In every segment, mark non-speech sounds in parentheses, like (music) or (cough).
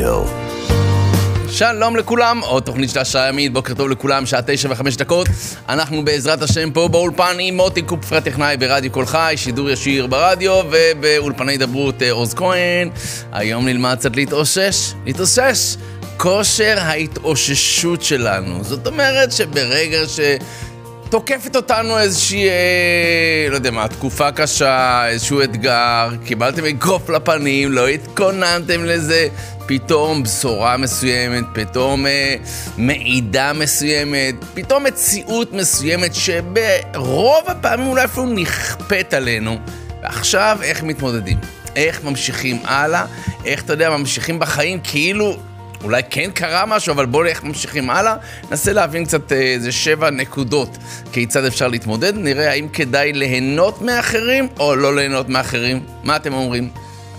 רדיו. שלום לכולם, עוד תוכנית של השעה ימית, בוקר טוב לכולם, שעה תשע וחמש דקות. אנחנו בעזרת השם פה באולפן עם מוטי קופפר הטכנאי ברדיו קול חי, שידור ישיר ברדיו ובאולפני דברות אה, עוז כהן. היום נלמד קצת להתאושש, להתאושש. כושר ההתאוששות שלנו. זאת אומרת שברגע ש... תוקפת אותנו איזושהי, אה, לא יודע מה, תקופה קשה, איזשהו אתגר, קיבלתם אגרוף לפנים, לא התכוננתם לזה, פתאום בשורה מסוימת, פתאום אה, מעידה מסוימת, פתאום מציאות מסוימת שברוב הפעמים אולי אפילו נכפית עלינו. ועכשיו, איך מתמודדים? איך ממשיכים הלאה? איך, אתה יודע, ממשיכים בחיים כאילו אולי כן קרה משהו, אבל בואו איך ממשיכים הלאה. ננסה להבין קצת אה, איזה שבע נקודות כיצד אפשר להתמודד. נראה האם כדאי ליהנות מאחרים או לא ליהנות מאחרים. מה אתם אומרים?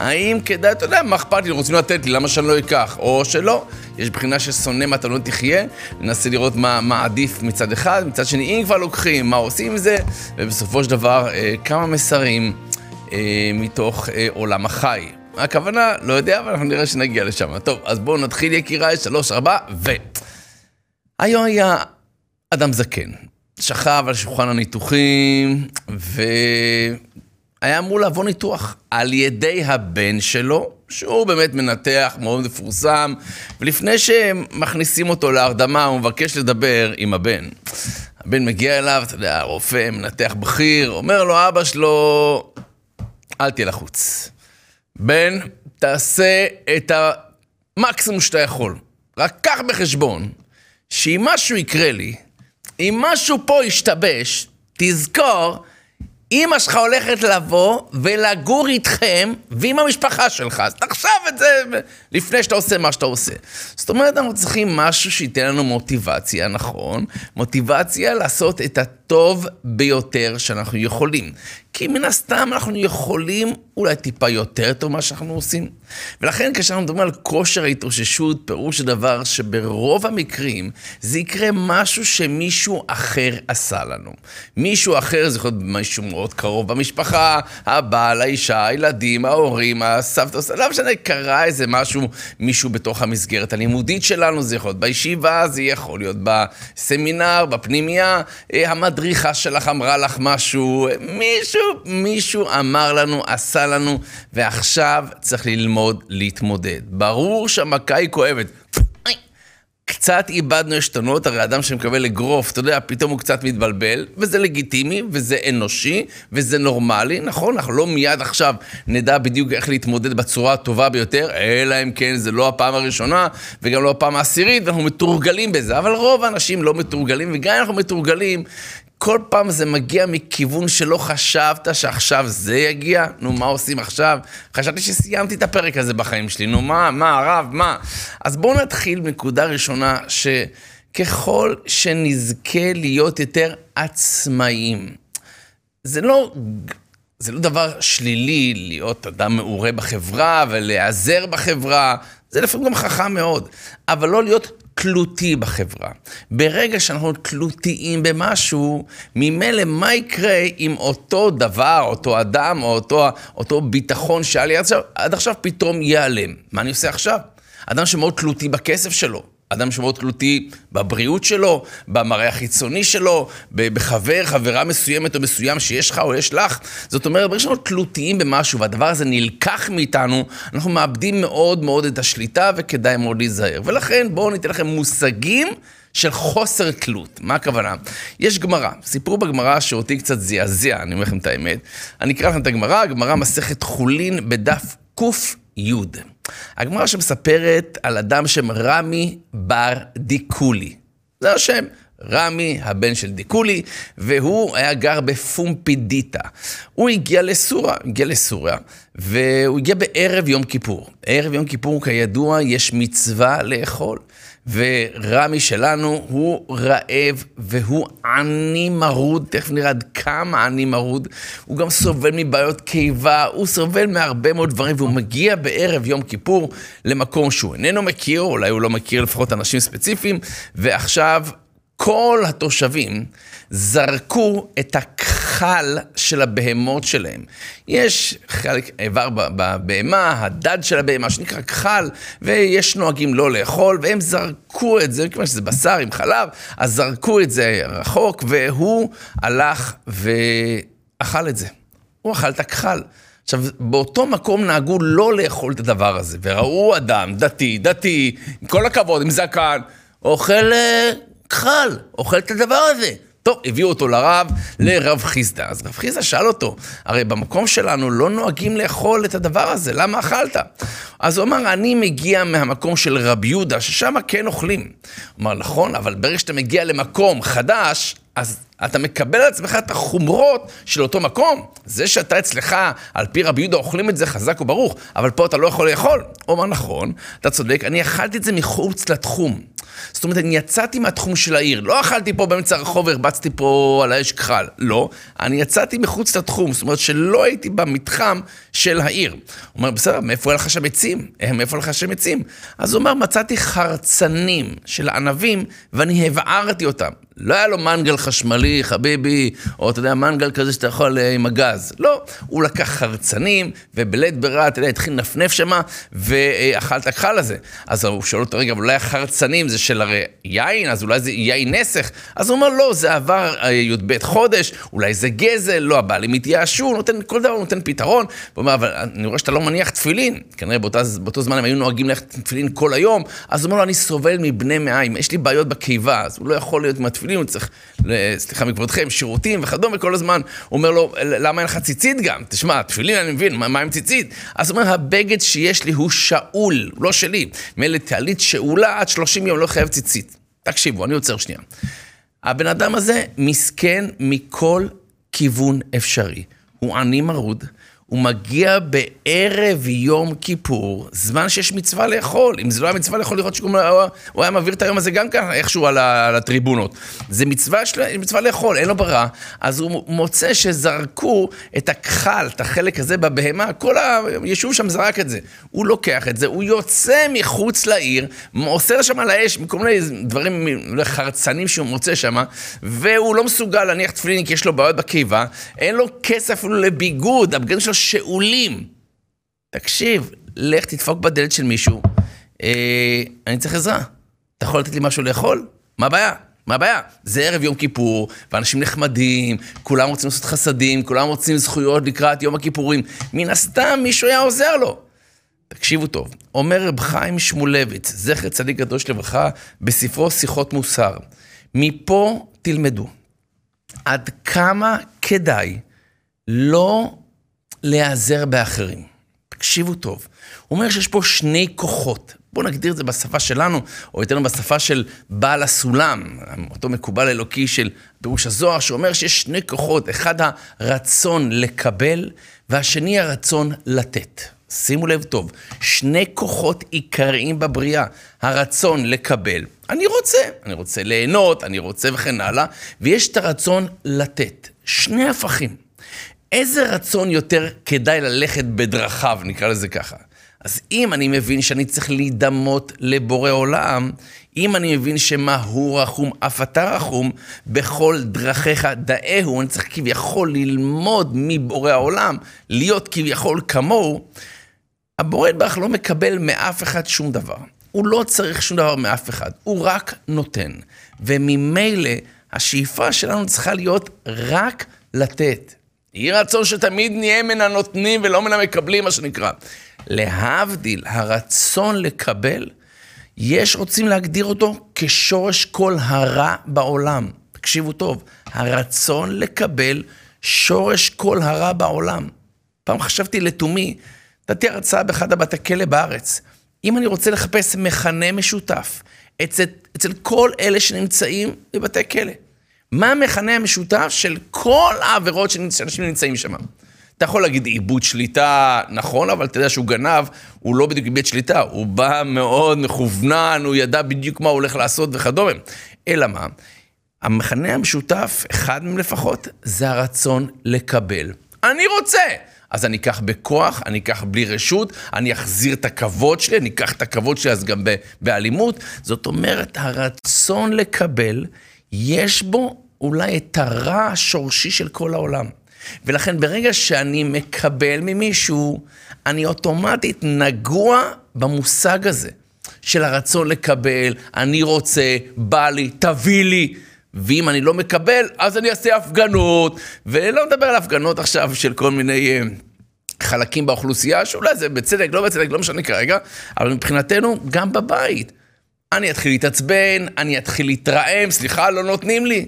האם כדאי, אתה יודע, מה אכפת לי, רוצים לתת לי, למה שאני לא אקח? או שלא, יש בחינה ששונא מה אתה לא תחיה, ננסה לראות מה, מה עדיף מצד אחד, מצד שני, אם כבר לוקחים, מה עושים עם זה, ובסופו של דבר, אה, כמה מסרים אה, מתוך אה, עולם החי. הכוונה, לא יודע, אבל אנחנו נראה שנגיע לשם. טוב, אז בואו נתחיל יקיריי, שלוש, ארבע, ו... היום היה אדם זקן, שכב על שולחן הניתוחים, והיה אמור לעבור ניתוח על ידי הבן שלו, שהוא באמת מנתח מאוד מפורסם, ולפני שמכניסים אותו להרדמה, הוא מבקש לדבר עם הבן. הבן מגיע אליו, אתה יודע, רופא, מנתח בכיר, אומר לו, אבא שלו, אל תהיה לחוץ. בן, תעשה את המקסימום שאתה יכול. רק קח בחשבון שאם משהו יקרה לי, אם משהו פה ישתבש, תזכור, אמא שלך הולכת לבוא ולגור איתכם ועם המשפחה שלך. אז תחשב את זה לפני שאתה עושה מה שאתה עושה. זאת אומרת, אנחנו צריכים משהו שייתן לנו מוטיבציה, נכון? מוטיבציה לעשות את הטוב ביותר שאנחנו יכולים. כי מן הסתם אנחנו יכולים אולי טיפה יותר טוב ממה שאנחנו עושים. ולכן כשאנחנו מדברים על כושר ההתאוששות, פירוש הדבר שברוב המקרים זה יקרה משהו שמישהו אחר עשה לנו. מישהו אחר, זה יכול להיות מישהו מאוד קרוב במשפחה, הבעל, האישה, הילדים, ההורים, הסבתא, לא משנה, קרה איזה משהו, מישהו בתוך המסגרת הלימודית שלנו, זה יכול להיות בישיבה, זה יכול להיות בסמינר, בפנימייה, אה, המדריכה שלך אמרה לך משהו, מישהו... מישהו אמר לנו, עשה לנו, ועכשיו צריך ללמוד להתמודד. ברור שהמכה היא כואבת. קצת איבדנו עשתונות, הרי אדם שמקבל אגרוף, אתה יודע, פתאום הוא קצת מתבלבל, וזה לגיטימי, וזה אנושי, וזה נורמלי, נכון? אנחנו לא מיד עכשיו נדע בדיוק איך להתמודד בצורה הטובה ביותר, אלא אם כן זה לא הפעם הראשונה, וגם לא הפעם העשירית, ואנחנו מתורגלים בזה, אבל רוב האנשים לא מתורגלים, וגם אם אנחנו מתורגלים, כל פעם זה מגיע מכיוון שלא חשבת שעכשיו זה יגיע, נו, מה עושים עכשיו? חשבתי שסיימתי את הפרק הזה בחיים שלי, נו, מה, מה, הרב, מה? אז בואו נתחיל מנקודה ראשונה, שככל שנזכה להיות יותר עצמאיים, זה לא... זה לא דבר שלילי להיות אדם מעורה בחברה ולהיעזר בחברה, זה לפעמים גם חכם מאוד, אבל לא להיות תלותי בחברה. ברגע שאנחנו תלותיים במשהו, ממילא מה יקרה אם אותו דבר, אותו אדם, או אותו, אותו ביטחון שהיה לי עד עכשיו פתאום ייעלם? מה אני עושה עכשיו? אדם שמאוד תלותי בכסף שלו, אדם שמאוד תלותי בבריאות שלו, במראה החיצוני שלו, בחבר, חברה מסוימת או מסוים שיש לך או יש לך. זאת אומרת, ברגע שאנחנו תלותיים במשהו והדבר הזה נלקח מאיתנו, אנחנו מאבדים מאוד מאוד את השליטה וכדאי מאוד להיזהר. ולכן בואו ניתן לכם מושגים. של חוסר תלות. מה הכוונה? יש גמרא, סיפור בגמרא שאותי קצת זעזע, אני אומר לכם את האמת. אני אקרא לכם את הגמרא, הגמרא מסכת חולין בדף ק"י. הגמרא שמספרת על אדם שם רמי בר דיקולי. זה השם. רמי, הבן של דיקולי, והוא היה גר בפומפידיטה. הוא הגיע לסוריה, הגיע לסוריה, והוא הגיע בערב יום כיפור. ערב יום כיפור, כידוע, יש מצווה לאכול. ורמי שלנו הוא רעב והוא עני מרוד, תכף נראה עד כמה עני מרוד. הוא גם סובל מבעיות קיבה, הוא סובל מהרבה מאוד דברים, והוא מגיע בערב יום כיפור למקום שהוא איננו מכיר, אולי הוא לא מכיר לפחות אנשים ספציפיים, ועכשיו כל התושבים זרקו את הכ... הקל של הבהמות שלהם. יש חלק, איבר בבהמה, הדד של הבהמה, שנקרא כחל, ויש נוהגים לא לאכול, והם זרקו את זה, מכיוון שזה בשר עם חלב, אז זרקו את זה רחוק, והוא הלך ואכל את זה. הוא אכל את הכחל. עכשיו, באותו מקום נהגו לא לאכול את הדבר הזה, וראו אדם דתי, דתי, עם כל הכבוד, עם זקן, אוכל אה, כחל, אוכל את הדבר הזה. טוב, הביאו אותו לרב, לרב חיסדא. אז רב חיסדא שאל אותו, הרי במקום שלנו לא נוהגים לאכול את הדבר הזה, למה אכלת? אז הוא אמר, אני מגיע מהמקום של רב יהודה, ששם כן אוכלים. הוא אמר, נכון, אבל ברגע שאתה מגיע למקום חדש, אז אתה מקבל על עצמך את החומרות של אותו מקום. זה שאתה אצלך, על פי רבי יהודה, אוכלים את זה חזק וברוך, אבל פה אתה לא יכול לאכול. הוא אמר, נכון, אתה צודק, אני אכלתי את זה מחוץ לתחום. זאת אומרת, אני יצאתי מהתחום של העיר. לא אכלתי פה באמצע הרחוב והרבצתי פה על האש כחל. לא, אני יצאתי מחוץ לתחום. זאת אומרת שלא הייתי במתחם של העיר. הוא אומר, בסדר, מאיפה היה לך שם עצים? אה, מאיפה לך שם עצים? אז הוא אומר, מצאתי חרצנים של ענבים ואני הבערתי אותם. לא היה לו מנגל חשמלי, חביבי, או אתה יודע, מנגל כזה שאתה יכול אה, עם הגז. לא, הוא לקח חרצנים, ובלית ברירה, אתה יודע, התחיל לנפנף שמה, ואכל את הכחל הזה. אז הוא שואל אותו, רגע, אבל אולי החרצנים זה של הרי יין, אז אולי זה יין נסך? אז הוא אומר, לא, זה עבר אה, י"ב חודש, אולי זה גזל, לא, הבעלים התייאשו, נותן, כל דבר נותן פתרון. הוא אומר, אבל אני רואה שאתה לא מניח תפילין. כנראה באותה, באותו זמן הם היו נוהגים ללכת תפילין כל היום, אז הוא אומר לו, אני סובל מבני מעיים, יש לי בעיות בקיבה, אז הוא לא יכול להיות עם התפילין, הוא צריך, סליחה מכבודכם, שירותים וכדומה כל הזמן. הוא אומר לו, למה אין לך ציצית גם? תשמע, תפילין אני מבין, מה, מה עם ציצית? אז הוא אומר, הבגד שיש לי הוא שאול, לא שלי. מילא תעלית שאולה עד 30 יום לא חייב ציצית. תקשיבו, אני עוצר שנייה. הבן אדם הזה מסכן מכל כיוון אפשרי. הוא עני מרוד, הוא מגיע בערב יום כיפור, זמן שיש מצווה לאכול. אם זה לא היה מצווה לאכול, לראות שהוא היה מעביר את היום הזה גם ככה איכשהו על, על הטריבונות. זה מצווה, של, מצווה לאכול, אין לו ברירה. אז הוא מוצא שזרקו את הכחל, את החלק הזה בבהמה, כל היישוב שם זרק את זה. הוא לוקח את זה, הוא יוצא מחוץ לעיר, מוסר שם על האש, מכל מיני דברים, חרצנים שהוא מוצא שם, והוא לא מסוגל להניח תפילין כי יש לו בעיות בקיבה, אין לו כסף אפילו לביגוד, הבגדים שלו שאולים. תקשיב, לך תדפוק בדלת של מישהו, אה, אני צריך עזרה. אתה יכול לתת לי משהו לאכול? מה הבעיה? מה הבעיה? זה ערב יום כיפור, ואנשים נחמדים, כולם רוצים לעשות חסדים, כולם רוצים זכויות לקראת יום הכיפורים. מן הסתם מישהו היה עוזר לו. תקשיבו טוב, אומר רב חיים שמולביץ, זכר צדיק קדוש לברכה, בספרו שיחות מוסר. מפה תלמדו עד כמה כדאי לא להיעזר באחרים. תקשיבו טוב, הוא אומר שיש פה שני כוחות. בואו נגדיר את זה בשפה שלנו, או יותר בשפה של בעל הסולם, אותו מקובל אלוקי של פירוש הזוהר, שאומר שיש שני כוחות, אחד הרצון לקבל, והשני הרצון לתת. שימו לב טוב, שני כוחות עיקריים בבריאה, הרצון לקבל. אני רוצה, אני רוצה ליהנות, אני רוצה וכן הלאה, ויש את הרצון לתת. שני הפכים. איזה רצון יותר כדאי ללכת בדרכיו, נקרא לזה ככה. אז אם אני מבין שאני צריך להידמות לבורא עולם, אם אני מבין שמה הוא רחום, אף אתה רחום, בכל דרכיך דאהו, אני צריך כביכול ללמוד מבורא העולם, להיות כביכול כמוהו, הבורא יתברך לא מקבל מאף אחד שום דבר. הוא לא צריך שום דבר מאף אחד, הוא רק נותן. וממילא השאיפה שלנו צריכה להיות רק לתת. יהי רצון שתמיד נהיה מן הנותנים ולא מן המקבלים, מה שנקרא. להבדיל, הרצון לקבל, יש רוצים להגדיר אותו כשורש כל הרע בעולם. תקשיבו טוב, הרצון לקבל שורש כל הרע בעולם. פעם חשבתי לתומי, נתתי הרצאה באחד הבתי כלא בארץ. אם אני רוצה לחפש מכנה משותף אצל, אצל כל אלה שנמצאים בבתי כלא, מה המכנה המשותף של כל העבירות שאנשים נמצאים שם? אתה יכול להגיד איבוד שליטה, נכון, אבל אתה יודע שהוא גנב, הוא לא בדיוק איבד שליטה, הוא בא מאוד מכוונן, הוא ידע בדיוק מה הוא הולך לעשות וכדומה. אלא מה? המכנה המשותף, אחד מהם לפחות, זה הרצון לקבל. אני רוצה! אז אני אקח בכוח, אני אקח בלי רשות, אני אחזיר את הכבוד שלי, אני אקח את הכבוד שלי אז גם באלימות. זאת אומרת, הרצון לקבל, יש בו אולי את הרע השורשי של כל העולם. ולכן ברגע שאני מקבל ממישהו, אני אוטומטית נגוע במושג הזה של הרצון לקבל, אני רוצה, בא לי, תביא לי. ואם אני לא מקבל, אז אני אעשה הפגנות. ולא מדבר על הפגנות עכשיו של כל מיני uh, חלקים באוכלוסייה, שאולי זה בצדק, לא בצדק, לא משנה כרגע, אבל מבחינתנו, גם בבית. אני אתחיל להתעצבן, אני אתחיל להתרעם, סליחה, לא נותנים לי.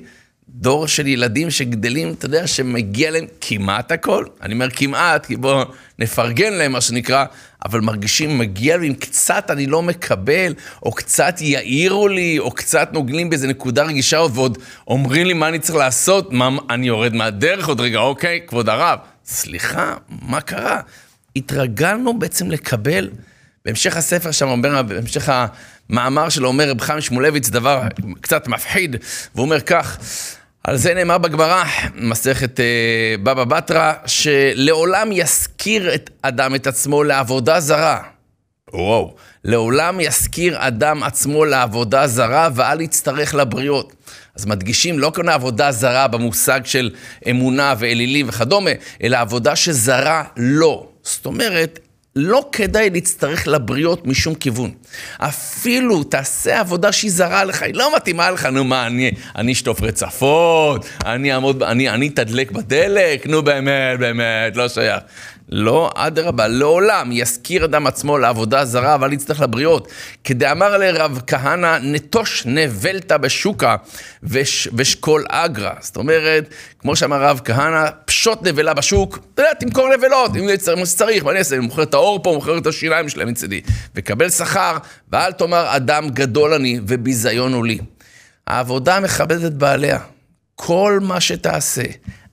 דור של ילדים שגדלים, אתה יודע, שמגיע להם כמעט הכל. אני אומר כמעט, כי בואו נפרגן להם, מה שנקרא, אבל מרגישים, מגיע להם, קצת אני לא מקבל, או קצת יעירו לי, או קצת נוגלים באיזה נקודה רגישה, ועוד אומרים לי מה אני צריך לעשות, מה, אני יורד מהדרך עוד רגע, אוקיי, כבוד הרב, סליחה, מה קרה? התרגלנו בעצם לקבל, בהמשך הספר שם בהמשך המאמר שלו אומר רב חיים שמואלביץ דבר קצת מפחיד, והוא אומר כך, על זה נאמר בגמרא, מסכת אה, בבא בתרא, שלעולם יזכיר את אדם את עצמו לעבודה זרה. וואו, לעולם יזכיר אדם עצמו לעבודה זרה ואל יצטרך לבריות. אז מדגישים לא כאן עבודה זרה במושג של אמונה ואלילים וכדומה, אלא עבודה שזרה לא. זאת אומרת, לא כדאי להצטרך לבריות משום כיוון. אפילו תעשה עבודה שהיא זרה לך, היא לא מתאימה לך, נו מה, אני, אני אשטוף רצפות, אני אעמוד, אני, אני אתדלק בדלק, נו באמת, באמת, לא שייך. לא, אדרבה, לעולם יזכיר אדם עצמו לעבודה זרה, אבל יצטרך לבריות. כדאמר לרב כהנא, נטוש נבלתא בשוקה וש, ושקול אגרא. זאת אומרת, כמו שאמר רב כהנא, פשוט נבלה בשוק, אתה יודע, תמכור נבלות, אם שצריך, מה אני אעשה? אני מוכר את האור פה, מוכר את השיניים שלהם מצידי. וקבל שכר, ואל תאמר אדם גדול אני וביזיון הוא לי. העבודה מכבדת בעליה. כל מה שתעשה,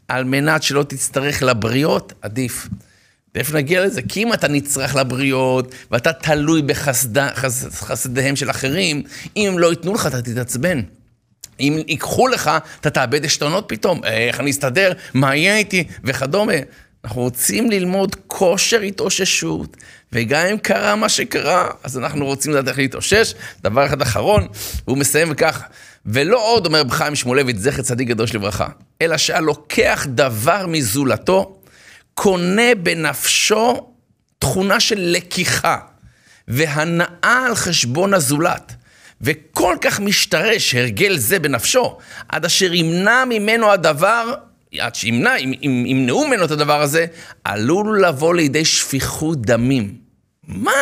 על מנת שלא תצטרך לבריות, עדיף. ואיפה נגיע לזה? כי אם אתה נצרך לבריות, ואתה תלוי בחסדיהם של אחרים, אם הם לא ייתנו לך, אתה תתעצבן. אם ייקחו לך, אתה תאבד עשתונות פתאום. איך אני אסתדר? מה יהיה איתי? וכדומה. אנחנו רוצים ללמוד כושר התאוששות, וגם אם קרה מה שקרה, אז אנחנו רוצים לדעת איך להתאושש. דבר אחד אחרון, והוא מסיים וכך, ולא עוד, אומר חיים שמואלביץ, זכר צדיק קדוש לברכה, אלא שהלוקח דבר מזולתו, קונה בנפשו תכונה של לקיחה והנאה על חשבון הזולת. וכל כך משתרש הרגל זה בנפשו, עד אשר ימנע ממנו הדבר, עד שימנע, אם ימנעו ממנו את הדבר הזה, עלול לבוא לידי שפיכות דמים. מה?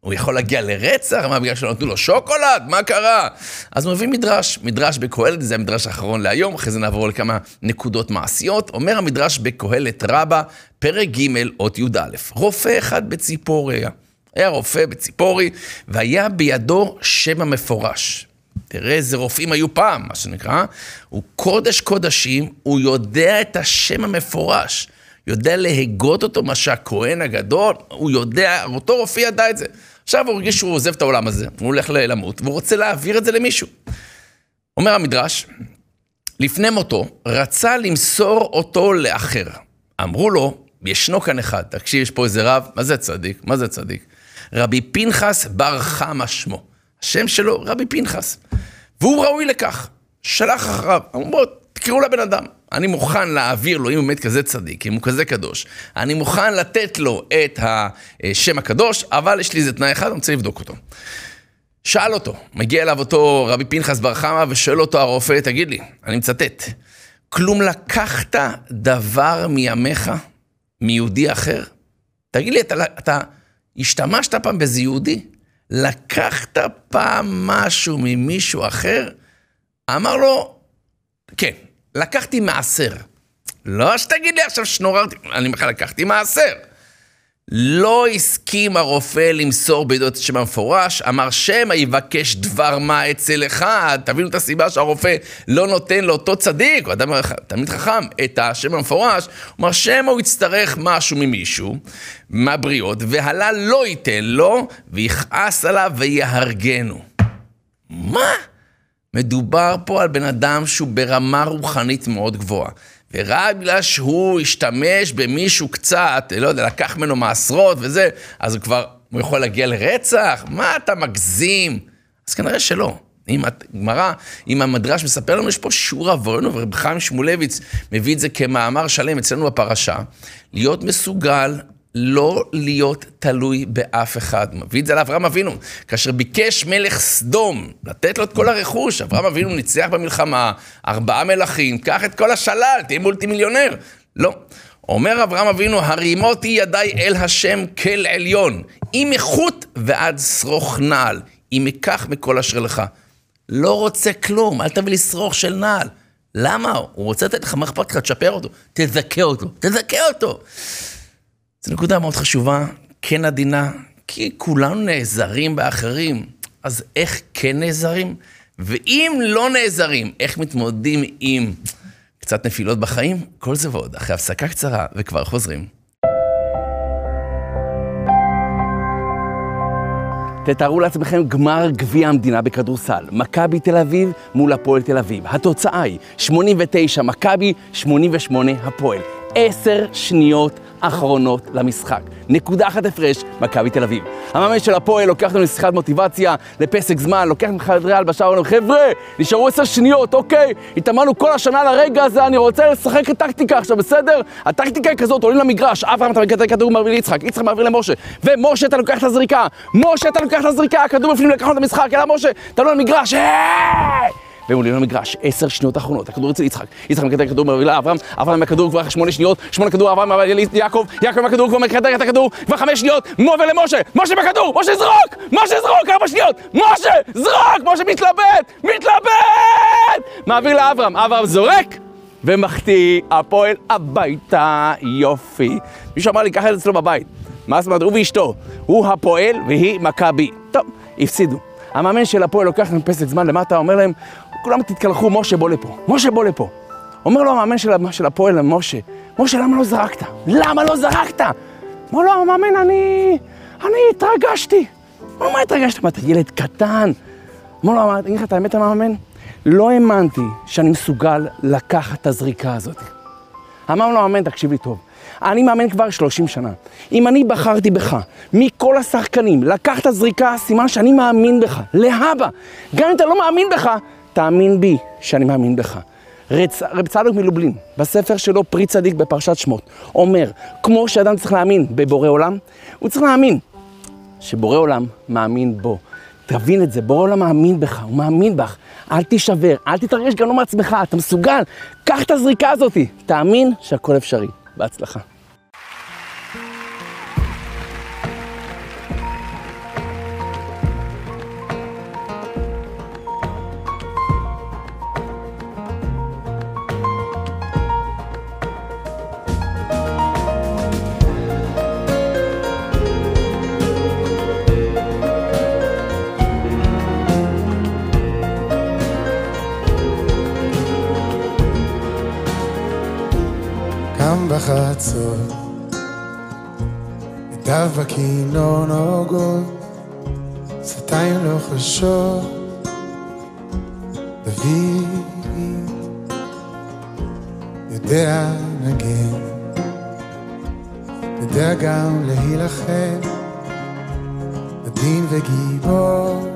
הוא יכול להגיע לרצח? מה, בגלל שלא נתנו לו שוקולד? מה קרה? אז הוא מביא מדרש, מדרש בקהלת, זה המדרש האחרון להיום, אחרי זה נעבור לכמה נקודות מעשיות. אומר המדרש בקהלת רבה, פרק ג' אות י"א, רופא אחד בציפוריה. היה רופא בציפורי, והיה בידו שם המפורש. תראה איזה רופאים היו פעם, מה שנקרא. הוא קודש קודשים, הוא יודע את השם המפורש. יודע להגות אותו, מה שהכהן הגדול, הוא יודע, אותו רופא ידע את זה. עכשיו הוא הרגיש שהוא עוזב את העולם הזה, הוא הולך למות, והוא רוצה להעביר את זה למישהו. אומר המדרש, לפני מותו, רצה למסור אותו לאחר. אמרו לו, ישנו כאן אחד, תקשיב, יש פה איזה רב, מה זה צדיק? מה זה צדיק? רבי פנחס בר חמא שמו. השם שלו, רבי פנחס. והוא ראוי לכך. שלח אחריו, אמרו תקראו לבן אדם. אני מוכן להעביר לו, אם הוא באמת כזה צדיק, אם הוא כזה קדוש, אני מוכן לתת לו את השם הקדוש, אבל יש לי איזה תנאי אחד, אני רוצה לבדוק אותו. שאל אותו, מגיע אליו אותו רבי פנחס בר חמא ושואל אותו הרופא, תגיד לי, אני מצטט, כלום לקחת דבר מימיך מיהודי אחר? תגיד לי, אתה, אתה השתמשת פעם באיזה יהודי? לקחת פעם משהו ממישהו אחר? אמר לו, כן. לקחתי מעשר. לא שתגיד לי עכשיו שנוררתי, אני בכלל לקחתי מעשר. לא הסכים הרופא למסור בידו את השם המפורש, אמר שמא יבקש דבר מה אצל אחד. תבינו את הסיבה שהרופא לא נותן לאותו צדיק, או אדם תמיד חכם, את השם המפורש. אמר שמא הוא יצטרך משהו ממישהו, מהבריות, והלל לא ייתן לו, ויכעס עליו ויהרגנו. מה? מדובר פה על בן אדם שהוא ברמה רוחנית מאוד גבוהה. ורק בגלל שהוא השתמש במישהו קצת, לא יודע, לקח ממנו מעשרות וזה, אז הוא כבר, הוא יכול להגיע לרצח? מה אתה מגזים? אז כנראה שלא. אם הגמרא, אם המדרש מספר לנו, יש פה שיעור עבורנו, ורב חיים שמואלביץ מביא את זה כמאמר שלם אצלנו בפרשה, להיות מסוגל לא להיות תלוי באף אחד. מביא את זה לאברהם אבינו. כאשר ביקש מלך סדום לתת לו את כל הרכוש, אברהם אבינו ניצח במלחמה, ארבעה מלכים, קח את כל השלל, תהיה מולטי מיליונר. לא. אומר אברהם אבינו, הרימותי ידיי אל השם כל עליון, אם איכות ועד שרוך נעל, אם אקח מכל אשר לך. לא רוצה כלום, אל תביא לי שרוך של נעל. למה? הוא רוצה לתת לך, מה אכפת לך? תשפר אותו, תזכה אותו, תזכה אותו. זו נקודה מאוד חשובה, כן עדינה, כי כולנו נעזרים באחרים, אז איך כן נעזרים? ואם לא נעזרים, איך מתמודדים עם קצת נפילות בחיים? כל זה ועוד, אחרי הפסקה קצרה, וכבר חוזרים. תתארו לעצמכם גמר גביע המדינה בכדורסל, מכבי תל אביב מול הפועל תל אביב. התוצאה היא 89 מכבי, 88 הפועל. עשר שניות אחרונות למשחק. נקודה אחת הפרש, מכבי תל אביב. המאמן של הפועל לוקח אותנו לשיחת מוטיבציה, לפסק זמן, לוקח ריאל בשער, ואומר, חבר'ה, נשארו עשר שניות, אוקיי, התאמנו כל השנה לרגע הזה, אני רוצה לשחק טקטיקה עכשיו, בסדר? הטקטיקה היא כזאת, עולים למגרש, אברהם אתה מקטע כדור מעביר ליצחק, יצחק מעביר למשה, ומשה אתה לוקח את הזריקה, משה אתה לוקח את הזריקה, הכדור בפנים לקחנו את המשחק, אלא משה, אתה עולה למגרש, היי! והם עולים למגרש, עשר שניות אחרונות, הכדור אצל יצחק, יצחק מקטע כדור מעביר לאברהם, אברהם עם הכדור כבר שמונה שניות, שמונה כדור, אברהם ליעקב, יעקב עם הכדור כבר מקטע את הכדור, כבר חמש שניות, מעובר למשה, משה בכדור, משה זרוק, משה זרוק, ארבע שניות, משה זרוק, משה מתלבט, מתלבט, מעביר לאברהם, אברהם זורק, ומחטיא, הפועל הביתה, יופי. מישהו אמר לי, את זה אצלו בבית. מה זאת אומרת? הוא ואשתו, הוא הפועל והיא מכבי. טוב, הפסידו. המאמן של הפועל לוקח להם פסק זמן למטה, אומר להם, כולם תתקלחו, משה בוא לפה, משה בוא לפה. אומר לו המאמן של, של הפועל למשה, משה למה לא זרקת? למה לא זרקת? אומר לו המאמן, אני... אני התרגשתי. אומר, מה התרגשת? מה, אתה ילד קטן? אומר לו, אני אגיד לך את האמת המאמן? לא האמנתי שאני מסוגל לקחת את הזריקה הזאת. אמר לו המאמן, תקשיב לי טוב, אני מאמן כבר 30 שנה. אם אני בחרתי בך, מכל השחקנים, לקח את הזריקה, סימן שאני מאמין בך, להבא. גם אם אתה לא מאמין בך, תאמין בי שאני מאמין בך. רצ... רב צדוק מלובלין, בספר שלו פרי צדיק בפרשת שמות, אומר, כמו שאדם צריך להאמין בבורא עולם, הוא צריך להאמין שבורא עולם מאמין בו. תבין את זה, בורא עולם מאמין בך, הוא מאמין בך. אל תישבר, אל תתרגש גם לא מעצמך, אתה מסוגל. קח את הזריקה הזאת, תאמין שהכל אפשרי. בהצלחה. בחצות, ידיו בכינור נוגות, שפתיים לוחשות, דוד יודע לנגן, יודע גם להילחם, עדין וגיבור,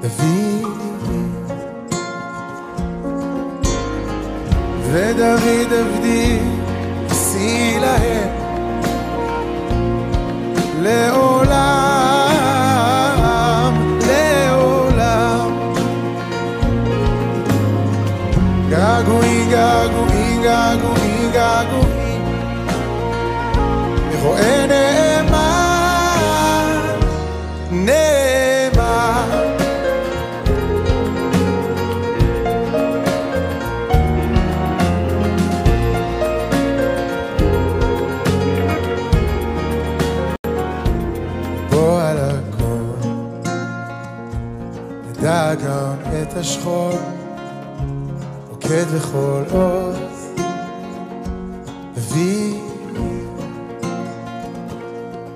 דוד ודוד עבדי השיא להם. לעולם, השכול, רוקד לכל עוז, הביא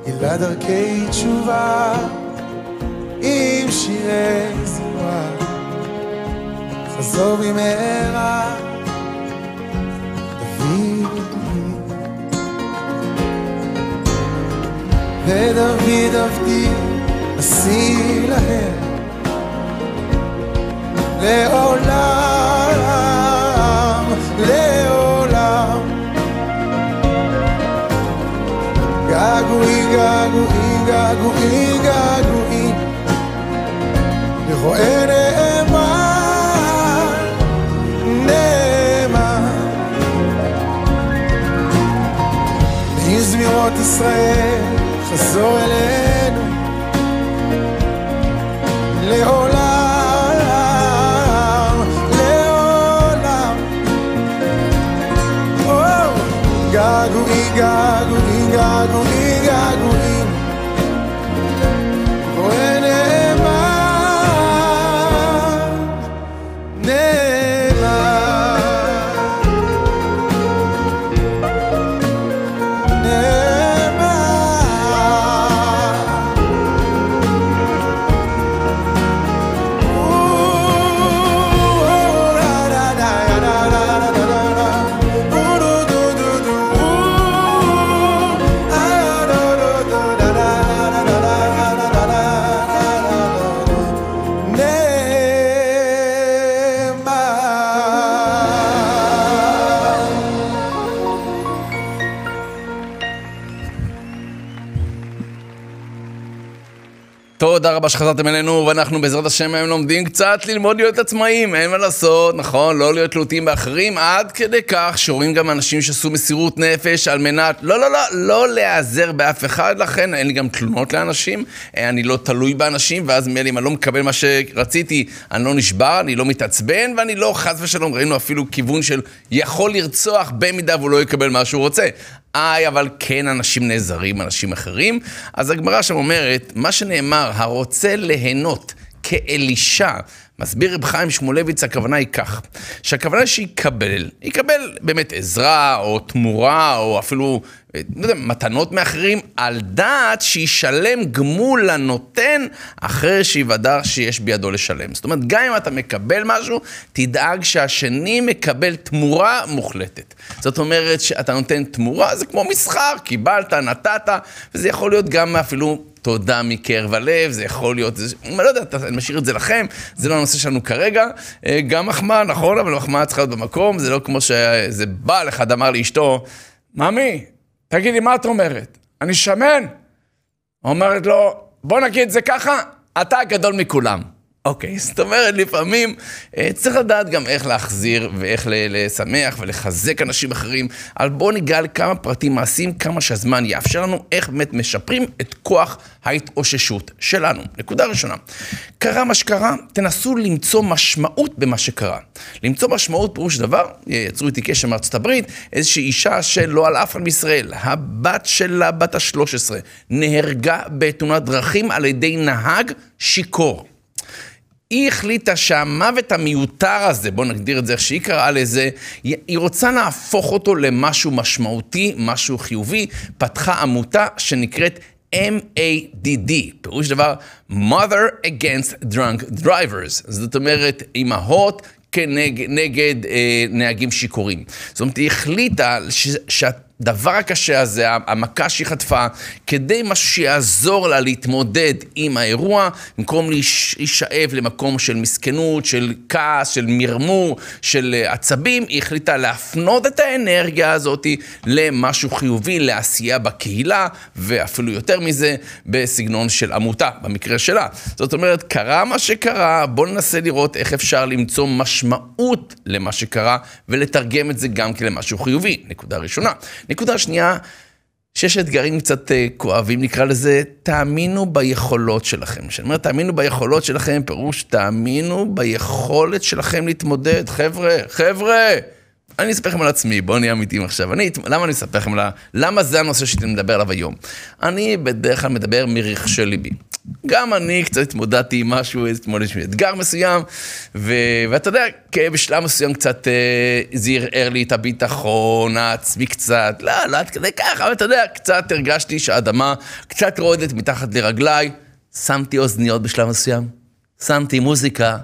גילה דרכי תשובה, עם שירי זמרה, חזור במהרה, דוד. ודוד עבדי, השיא להם לעולם, לעולם. געגועים, געגועים, געגועים, געגועים, לרואה נאמן, נאמן. מזמירות ישראל, חזור אלינו, לעולם, guri, ga, guri, ga, guri, ga. רבה שחזרתם אלינו, ואנחנו בעזרת השם היום לומדים קצת ללמוד להיות עצמאים, אין מה לעשות, נכון, לא להיות תלותיים באחרים, עד כדי כך שרואים גם אנשים שעשו מסירות נפש על מנת, לא, לא, לא, לא להיעזר באף אחד, לכן אין לי גם תלונות לאנשים, אה, אני לא תלוי באנשים, ואז מילא אם אני לא מקבל מה שרציתי, אני לא נשבר, אני לא מתעצבן, ואני לא, חס ושלום, ראינו אפילו כיוון של יכול לרצוח במידה והוא לא יקבל מה שהוא רוצה. איי, אבל כן אנשים נעזרים, אנשים אחרים. אז הגמרא שם אומרת, מה שנאמר, הרוצה ליהנות כאלישע, מסביר רב חיים שמואלביץ, הכוונה היא כך, שהכוונה שיקבל, יקבל באמת עזרה או תמורה או אפילו, לא יודע, מתנות מאחרים, על דעת שישלם גמול לנותן אחרי שיוודע שיש בידו לשלם. זאת אומרת, גם אם אתה מקבל משהו, תדאג שהשני מקבל תמורה מוחלטת. זאת אומרת שאתה נותן תמורה, זה כמו מסחר, קיבלת, נתת, וזה יכול להיות גם אפילו תודה מקרב הלב, זה יכול להיות, אני לא יודע, אני משאיר את זה לכם, זה לא הנושא שלנו כרגע. אה, גם מחמאה, נכון, אבל מחמאה צריכה להיות במקום, זה לא כמו שאיזה בעל אחד אמר לאשתו, ממי, תגידי, מה את אומרת? אני שמן? אומרת לו, בוא נגיד זה ככה, אתה הגדול מכולם. אוקיי, זאת אומרת, לפעמים אה, צריך לדעת גם איך להחזיר ואיך לשמח ולחזק אנשים אחרים. אבל בואו ניגע לכמה פרטים מעשיים, כמה שהזמן יאפשר לנו, איך באמת משפרים את כוח ההתאוששות שלנו. נקודה ראשונה, קרה מה שקרה, תנסו למצוא משמעות במה שקרה. למצוא משמעות פירוש דבר, יצרו איתי קשר מארצות הברית, איזושהי אישה שלא על אף אחד מישראל, הבת שלה, בת ה-13, נהרגה בתאונת דרכים על ידי נהג שיכור. היא החליטה שהמוות המיותר הזה, בואו נגדיר את זה איך שהיא קראה לזה, היא רוצה להפוך אותו למשהו משמעותי, משהו חיובי, פתחה עמותה שנקראת MADD, פירוש דבר Mother Against Drunk Drivers, זאת אומרת, אימהות כנגד אה, נהגים שיכורים. זאת אומרת, היא החליטה ש, שהדבר הקשה הזה, המכה שהיא חטפה, כדי משהו שיעזור לה להתמודד עם האירוע, במקום להיש- להישאב למקום של מסכנות, של כעס, של מרמור, של אה, עצבים, היא החליטה להפנות את האנרגיה הזאת למשהו חיובי, לעשייה בקהילה, ואפילו יותר מזה, בסגנון של עמותה, במקרה שלה. זאת אומרת, קרה מה שקרה, בואו ננסה לראות איך אפשר למצוא משמעות למה שקרה, ולתרגם את זה גם כן למשהו חיובי. נקודה ראשונה. נקודה שנייה, שיש אתגרים קצת אה, כואבים, נקרא לזה, תאמינו ביכולות שלכם. כשאני אומר תאמינו ביכולות שלכם, פירוש תאמינו ביכולת שלכם להתמודד. חבר'ה, חבר'ה, אני אספר לכם על עצמי, בואו נהיה אמיתיים עכשיו. אני, למה אני אספר לכם על ה... למה זה הנושא שאני מדבר עליו היום? אני בדרך כלל מדבר מרכשי ליבי. גם אני קצת התמודדתי עם משהו, אתמול יש לי אתגר מסוים, ו... ואתה יודע, בשלב מסוים קצת אה, זה ערער לי את הביטחון העצמי קצת, לא, לא עד כדי ככה, אבל אתה יודע, קצת הרגשתי שהאדמה קצת רועדת מתחת לרגליי, שמתי אוזניות בשלב מסוים, שמתי מוזיקה,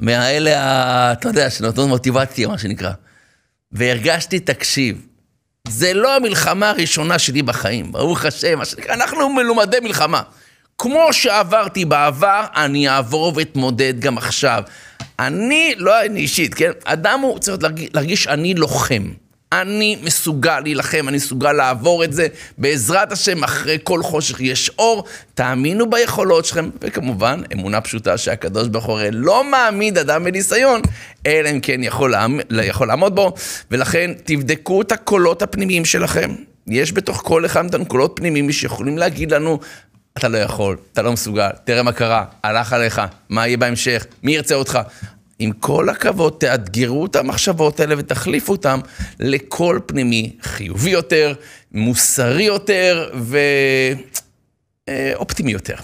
מהאלה, אתה יודע, שנותנות מוטיבציה, מה שנקרא. והרגשתי, תקשיב, זה לא המלחמה הראשונה שלי בחיים, ברוך השם, אנחנו מלומדי מלחמה. כמו שעברתי בעבר, אני אעבור ואתמודד גם עכשיו. אני, לא אני אישית, כן? אדם הוא צריך להרגיש, להרגיש אני לוחם. אני מסוגל להילחם, אני מסוגל לעבור את זה. בעזרת השם, אחרי כל חושך יש אור. תאמינו ביכולות שלכם, וכמובן, אמונה פשוטה שהקדוש ברוך הוא לא מעמיד אדם בניסיון, אלא אם כן יכול, לעמ... יכול לעמוד בו. ולכן, תבדקו את הקולות הפנימיים שלכם. יש בתוך כל אחד מאיתנו קולות פנימיים שיכולים להגיד לנו, אתה לא יכול, אתה לא מסוגל, תראה מה קרה, הלך עליך, מה יהיה בהמשך, מי ירצה אותך. עם כל הכבוד, תאתגרו את המחשבות האלה ותחליפו אותן לקול פנימי חיובי יותר, מוסרי יותר ואופטימי יותר.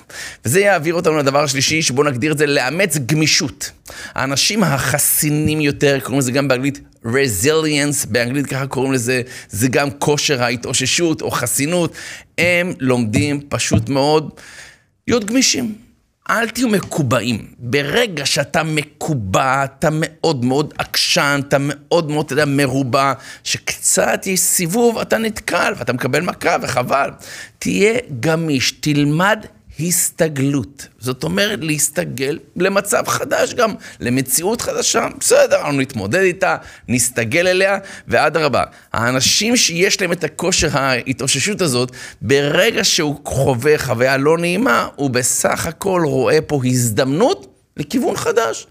וזה יעביר אותנו לדבר השלישי, שבואו נגדיר את זה, לאמץ גמישות. האנשים החסינים יותר, קוראים לזה גם באנגלית resilience, באנגלית ככה קוראים לזה, זה גם כושר ההתאוששות או חסינות. הם לומדים פשוט מאוד להיות גמישים. אל תהיו מקובעים. ברגע שאתה מקובע, אתה מאוד מאוד עקשן, אתה מאוד מאוד, אתה יודע, מרובע, שקצת יש סיבוב, אתה נתקל ואתה מקבל מכה וחבל. תהיה גמיש, תלמד הסתגלות. זאת אומרת, להסתגל למצב חדש גם, למציאות חדשה. בסדר, אנחנו נתמודד איתה, נסתגל אליה, ואדרבה. האנשים שיש להם את הכושר ההתאוששות הזאת, ברגע שהוא חווה חוויה לא נעימה, הוא בסך הכל רואה פה הזדמנות לכיוון חדש.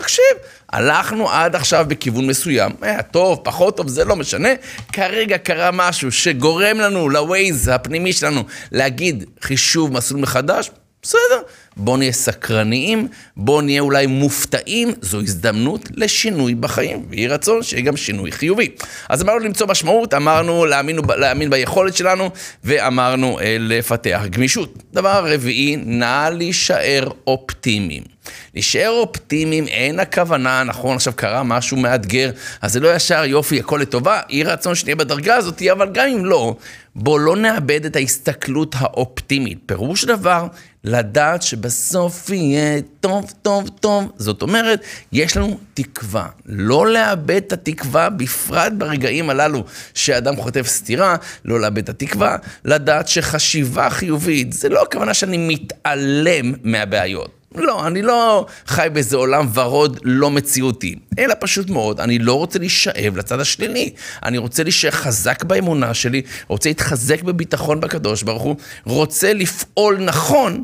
תקשיב, הלכנו עד עכשיו בכיוון מסוים, היה טוב, פחות טוב, זה לא משנה. כרגע קרה משהו שגורם לנו, לווייז הפנימי שלנו, להגיד חישוב מסלול מחדש, בסדר. בואו נהיה סקרניים, בואו נהיה אולי מופתעים, זו הזדמנות לשינוי בחיים, ויהי רצון שיהיה גם שינוי חיובי. אז אמרנו למצוא משמעות, אמרנו להאמין, להאמין ביכולת שלנו, ואמרנו אה, לפתח גמישות. דבר רביעי, נא להישאר אופטימיים. להישאר אופטימיים, אין הכוונה, נכון, עכשיו קרה משהו מאתגר, אז זה לא ישר יופי, הכל לטובה, יהי רצון שנהיה בדרגה הזאת, אבל גם אם לא, בוא לא נאבד את ההסתכלות האופטימית. פירוש דבר, לדעת שבסוף יהיה טוב, טוב, טוב. זאת אומרת, יש לנו תקווה. לא לאבד את התקווה, בפרט ברגעים הללו שאדם חוטף סטירה, לא לאבד את התקווה, לדעת שחשיבה חיובית, זה לא הכוונה שאני מתעלם מהבעיות. לא, אני לא חי באיזה עולם ורוד לא מציאותי, אלא פשוט מאוד, אני לא רוצה להישאב לצד השלילי. אני רוצה להישאר חזק באמונה שלי, רוצה להתחזק בביטחון בקדוש ברוך הוא, רוצה לפעול נכון,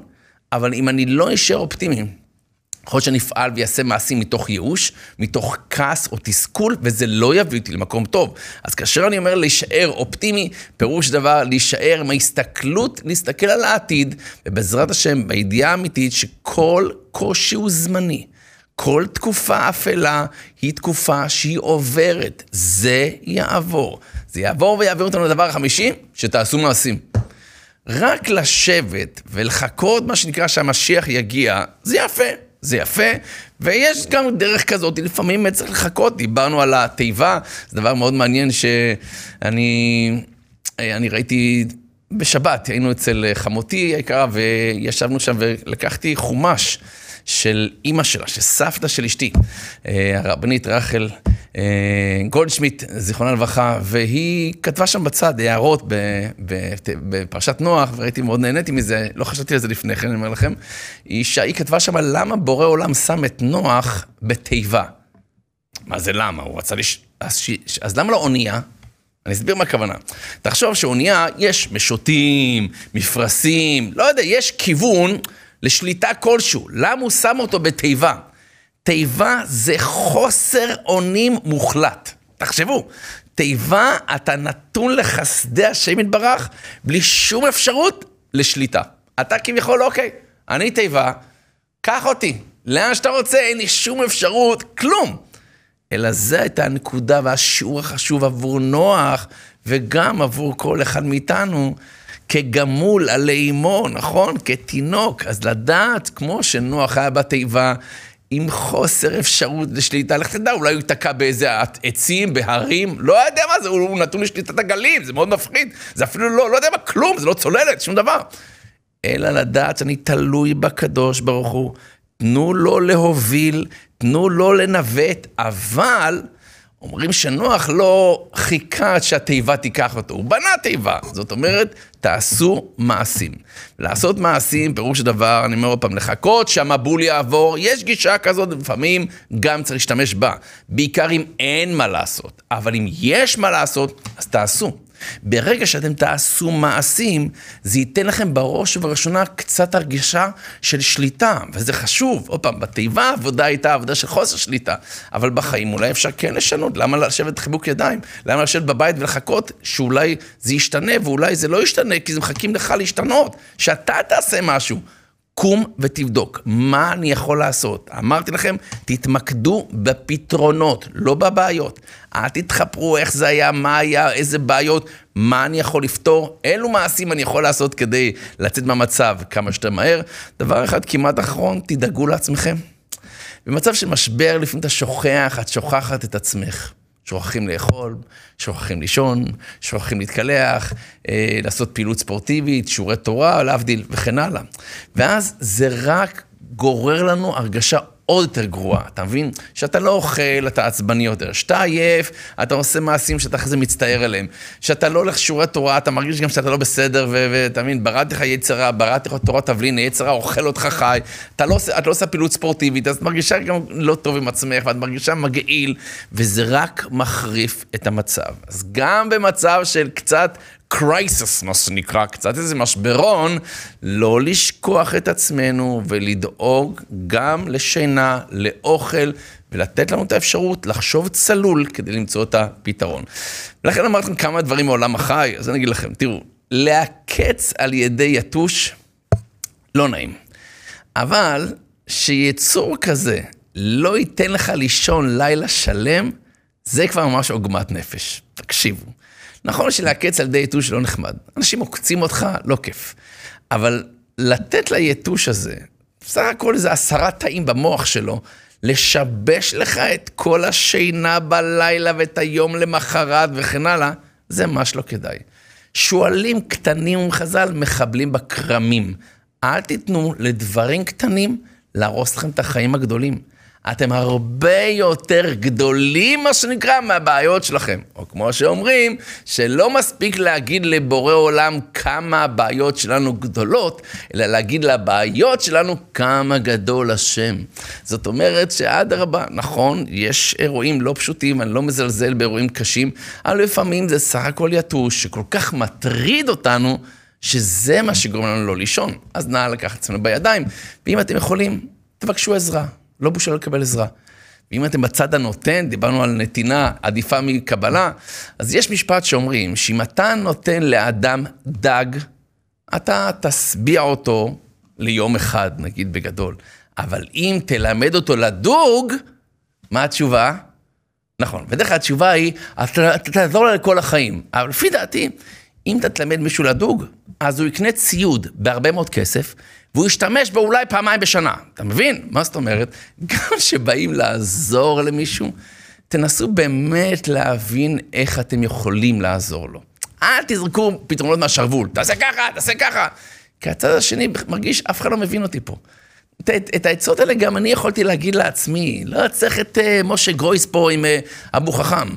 אבל אם אני לא אשאר אופטימי, יכול להיות שאני אפעל ויעשה מעשים מתוך ייאוש, מתוך כעס או תסכול, וזה לא יביא אותי למקום טוב. אז כאשר אני אומר להישאר אופטימי, פירוש דבר להישאר עם ההסתכלות, להסתכל על העתיד, ובעזרת השם, בידיעה האמיתית שכל קושי הוא זמני. כל תקופה אפלה היא תקופה שהיא עוברת. זה יעבור. זה יעבור ויעביר אותנו לדבר החמישי, שתעשו מעשים. רק לשבת ולחכות, מה שנקרא, שהמשיח יגיע, זה יפה. זה יפה, ויש גם דרך כזאת, לפעמים צריך לחכות, דיברנו על התיבה, זה דבר מאוד מעניין שאני אני ראיתי בשבת, היינו אצל חמותי היקרה, וישבנו שם ולקחתי חומש של אימא שלה, של סבתא של אשתי, אה, הרבנית רחל אה, גולדשמיט, זיכרונה לברכה, והיא כתבה שם בצד הערות בפרשת נוח, וראיתי, מאוד נהניתי מזה, לא חשבתי על זה לפני כן, אני אומר לכם. היא, היא כתבה שם למה בורא עולם שם את נוח בתיבה. מה זה למה? הוא רצה לש... אז, ש... אז למה לא אונייה? אני אסביר מה הכוונה. תחשוב שאונייה, יש משוטים, מפרשים, לא יודע, יש כיוון לשליטה כלשהו. למה הוא שם אותו בתיבה? תיבה זה חוסר אונים מוחלט. תחשבו, תיבה, אתה נתון לחסדי השם יתברך, בלי שום אפשרות לשליטה. אתה כביכול, אוקיי, אני תיבה, קח אותי, לאן שאתה רוצה, אין לי שום אפשרות, כלום. אלא זו הייתה הנקודה והשיעור החשוב עבור נוח, וגם עבור כל אחד מאיתנו, כגמול עלי אמו, נכון? כתינוק. אז לדעת, כמו שנוח היה בתיבה, עם חוסר אפשרות לשליטה, לך תדע, אולי הוא ייתקע באיזה עצים, בהרים, לא יודע מה זה, הוא נתון לשליטת הגלים, זה מאוד מפחיד, זה אפילו לא, לא יודע מה, כלום, זה לא צוללת, שום דבר. אלא לדעת שאני תלוי בקדוש ברוך הוא, תנו לו להוביל, תנו לו לנווט, אבל אומרים שנוח לא חיכה עד שהתיבה תיקח אותו, הוא בנה תיבה. זאת אומרת, תעשו מעשים. לעשות מעשים, פירוש הדבר, אני אומר עוד פעם, לחכות שהמבול יעבור, יש גישה כזאת, לפעמים גם צריך להשתמש בה. בעיקר אם אין מה לעשות. אבל אם יש מה לעשות, אז תעשו. ברגע שאתם תעשו מעשים, זה ייתן לכם בראש ובראשונה קצת הרגשה של שליטה, וזה חשוב. עוד פעם, בתיבה העבודה הייתה עבודה של חוסר שליטה, אבל בחיים אולי אפשר כן לשנות. למה לשבת חיבוק ידיים? למה לשבת בבית ולחכות שאולי זה ישתנה, ואולי זה לא ישתנה, כי זה מחכים לך להשתנות, שאתה תעשה משהו. קום ותבדוק, מה אני יכול לעשות? אמרתי לכם, תתמקדו בפתרונות, לא בבעיות. אל תתחפרו איך זה היה, מה היה, איזה בעיות, מה אני יכול לפתור, אילו מעשים אני יכול לעשות כדי לצאת מהמצב כמה שיותר מהר. דבר אחד כמעט אחרון, תדאגו לעצמכם. במצב של משבר, לפעמים אתה שוכח, את שוכחת את עצמך. שוכחים לאכול, שוכחים לישון, שוכחים להתקלח, אה, לעשות פעילות ספורטיבית, שיעורי תורה, להבדיל וכן הלאה. ואז זה רק גורר לנו הרגשה עוד יותר גרועה, אתה מבין? שאתה לא אוכל, אתה עצבני יותר. שאתה עייף, אתה עושה מעשים שאתה אחרי זה מצטער עליהם. שאתה לא הולך שיעורי תורה, אתה מרגיש גם שאתה לא בסדר, ואתה מבין, בראתי לך יצרה, בראתי לך תורת תבלין, יצרה אוכל אותך חי. אתה לא, את לא עושה פעילות ספורטיבית, אז את מרגישה גם לא טוב עם עצמך, ואת מרגישה מגעיל, וזה רק מחריף את המצב. אז גם במצב של קצת קרייסס, מה שנקרא, קצת איזה משברון, לא לשכוח את עצמנו ולדאוג גם לשינה, לאוכל, ולתת לנו את האפשרות לחשוב צלול כדי למצוא את הפתרון. ולכן אמרתי לכם כמה דברים מעולם החי, אז אני אגיד לכם, תראו, לעקץ על ידי יתוש, לא נעים. אבל שיצור כזה לא ייתן לך לישון לילה שלם, זה כבר ממש עוגמת נפש. תקשיבו. נכון שלעקץ על ידי יתוש לא נחמד. אנשים עוקצים אותך, לא כיף. אבל לתת ליתוש הזה, בסך הכל איזה עשרה תאים במוח שלו, לשבש לך את כל השינה בלילה ואת היום למחרת וכן הלאה, זה ממש לא כדאי. שועלים קטנים ומחז"ל מחבלים בכרמים. אל תיתנו לדברים קטנים להרוס לכם את החיים הגדולים. אתם הרבה יותר גדולים, מה שנקרא, מהבעיות שלכם. או כמו שאומרים, שלא מספיק להגיד לבורא עולם כמה הבעיות שלנו גדולות, אלא להגיד לבעיות שלנו כמה גדול השם. זאת אומרת שאדרבה, נכון, יש אירועים לא פשוטים, אני לא מזלזל באירועים קשים, אבל לפעמים זה סך הכל יתוש שכל כך מטריד אותנו, שזה מה שגורם לנו לא לישון. אז נא לקחת עצמנו בידיים, ואם אתם יכולים, תבקשו עזרה. לא בושה לקבל עזרה. ואם אתם בצד הנותן, דיברנו על נתינה עדיפה מקבלה, אז יש משפט שאומרים שאם אתה נותן לאדם דג, אתה תשביע אותו ליום אחד, נגיד בגדול. אבל אם תלמד אותו לדוג, מה התשובה? נכון, בדרך כלל התשובה היא, אתה תעזור לו לכל החיים. אבל לפי דעתי, אם אתה תלמד מישהו לדוג, אז הוא יקנה ציוד בהרבה מאוד כסף, והוא ישתמש בו אולי פעמיים בשנה. אתה מבין? מה זאת אומרת? (laughs) גם כשבאים לעזור למישהו, תנסו באמת להבין איך אתם יכולים לעזור לו. אל תזרקו פתרונות מהשרוול, תעשה ככה, תעשה ככה. כי הצד השני מרגיש, אף אחד לא מבין אותי פה. את, את, את העצות האלה גם אני יכולתי להגיד לעצמי, לא צריך את uh, משה גרויס פה עם uh, אבו חכם.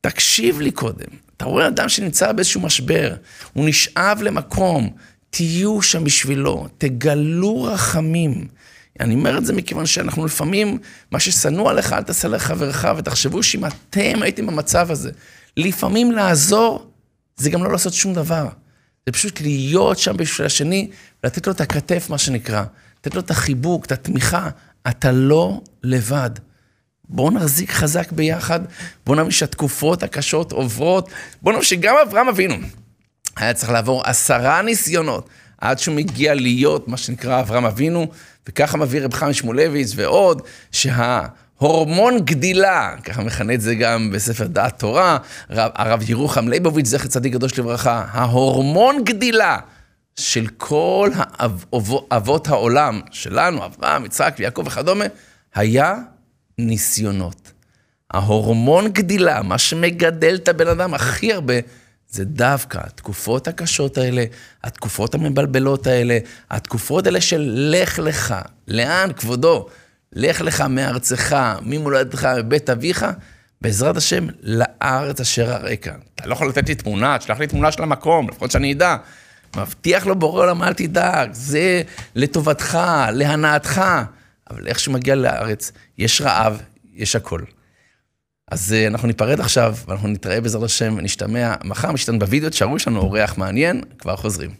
תקשיב לי קודם, אתה רואה אדם שנמצא באיזשהו משבר, הוא נשאב למקום, תהיו שם בשבילו, תגלו רחמים. אני אומר את זה מכיוון שאנחנו לפעמים, מה ששנוא עליך, אל תעשה לחברך, ותחשבו שאם אתם הייתם במצב הזה, לפעמים לעזור, זה גם לא לעשות שום דבר. זה פשוט להיות שם בשביל השני, ולתת לו את הכתף, מה שנקרא. לתת לו את החיבוק, את התמיכה. אתה לא לבד. בואו נחזיק חזק ביחד, בואו נאמין שהתקופות הקשות עוברות, בואו נאמין שגם אברהם אבינו היה צריך לעבור עשרה ניסיונות עד שהוא מגיע להיות מה שנקרא אברהם אבינו, וככה מביא רב חיים שמואלביץ ועוד, שההורמון גדילה, ככה מכנה את זה גם בספר דעת תורה, הרב, הרב ירוחם ליבוביץ', זכר צדיק קדוש לברכה, ההורמון גדילה של כל אבות העולם שלנו, אברהם, יצחק ויעקב וכדומה, היה ניסיונות. ההורמון גדילה, מה שמגדל את הבן אדם הכי הרבה, זה דווקא התקופות הקשות האלה, התקופות המבלבלות האלה, התקופות האלה של לך לך, לאן כבודו? לך לך מארצך, ממולדתך, מבית אביך, בעזרת השם, לארץ אשר הרקע. אתה לא יכול לתת לי תמונה, תשלח לי תמונה של המקום, לפחות שאני אדע. מבטיח לו בורא עולם, אל תדאג, זה לטובתך, להנאתך. אבל איך שהוא מגיע לארץ, יש רעב, יש הכל. אז אה, אנחנו ניפרד עכשיו, ואנחנו נתראה בעזרת השם, ונשתמע מחר, משתן בווידאו, תשארו, יש לנו אורח מעניין, כבר חוזרים.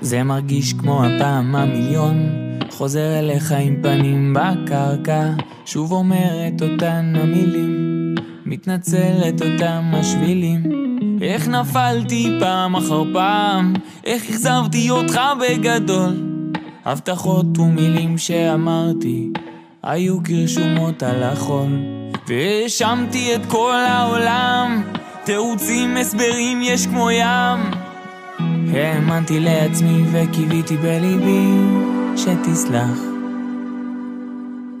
זה מרגיש כמו הפעם המיליון חוזר אליך עם פנים בקרקע שוב אומר את אותן המילים מתנצל את אותם השבילים. איך נפלתי פעם אחר פעם? איך אכזבתי אותך בגדול? הבטחות ומילים שאמרתי היו כרשומות על החול. והאשמתי את כל העולם תירוצים, הסברים יש כמו ים. האמנתי לעצמי וקיוויתי בליבי שתסלח.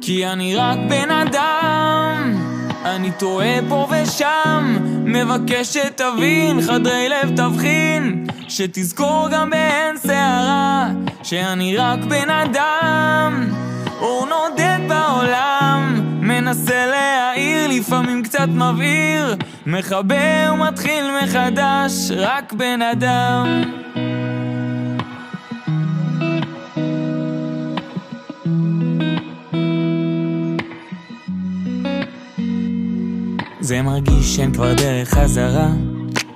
כי אני רק בן אדם אני טועה פה ושם מבקש שתבין חדרי לב תבחין שתזכור גם בעין שערה שאני רק בן אדם. אור נודד בעולם מנסה להעיר לפעמים קצת מבעיר מכבה ומתחיל מחדש רק בן אדם זה מרגיש שאין כבר דרך חזרה.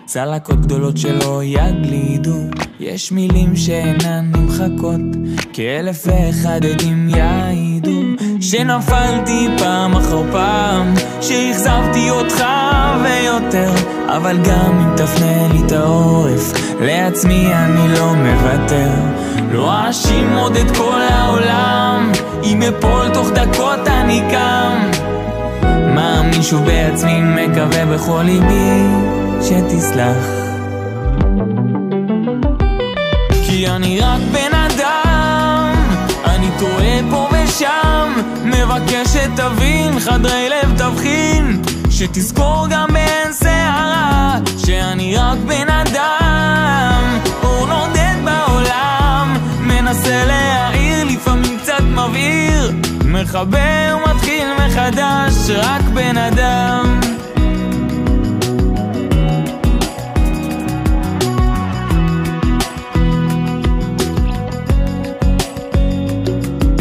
צלקות גדולות שלא יגלידו יש מילים שאינן נמחקות כאלף ואחד עדים יעידו. שנפלתי פעם אחר פעם שאכזבתי אותך ויותר. אבל גם אם תפנה לי את העורף לעצמי אני לא מוותר. לא אאשים עוד את כל העולם אם אפול תוך דקות אני קם מאמין שוב בעצמי, מקווה בכל ליבי שתסלח. כי אני רק בן אדם, אני טועה פה ושם, מבקש שתבין, חדרי לב תבחין, שתזכור גם בעין שערה, שאני רק בן אדם, אור נודד בעולם, מנסה להעיר, לפעמים קצת מבעיר. מכבה ומתחיל מחדש, רק בן אדם.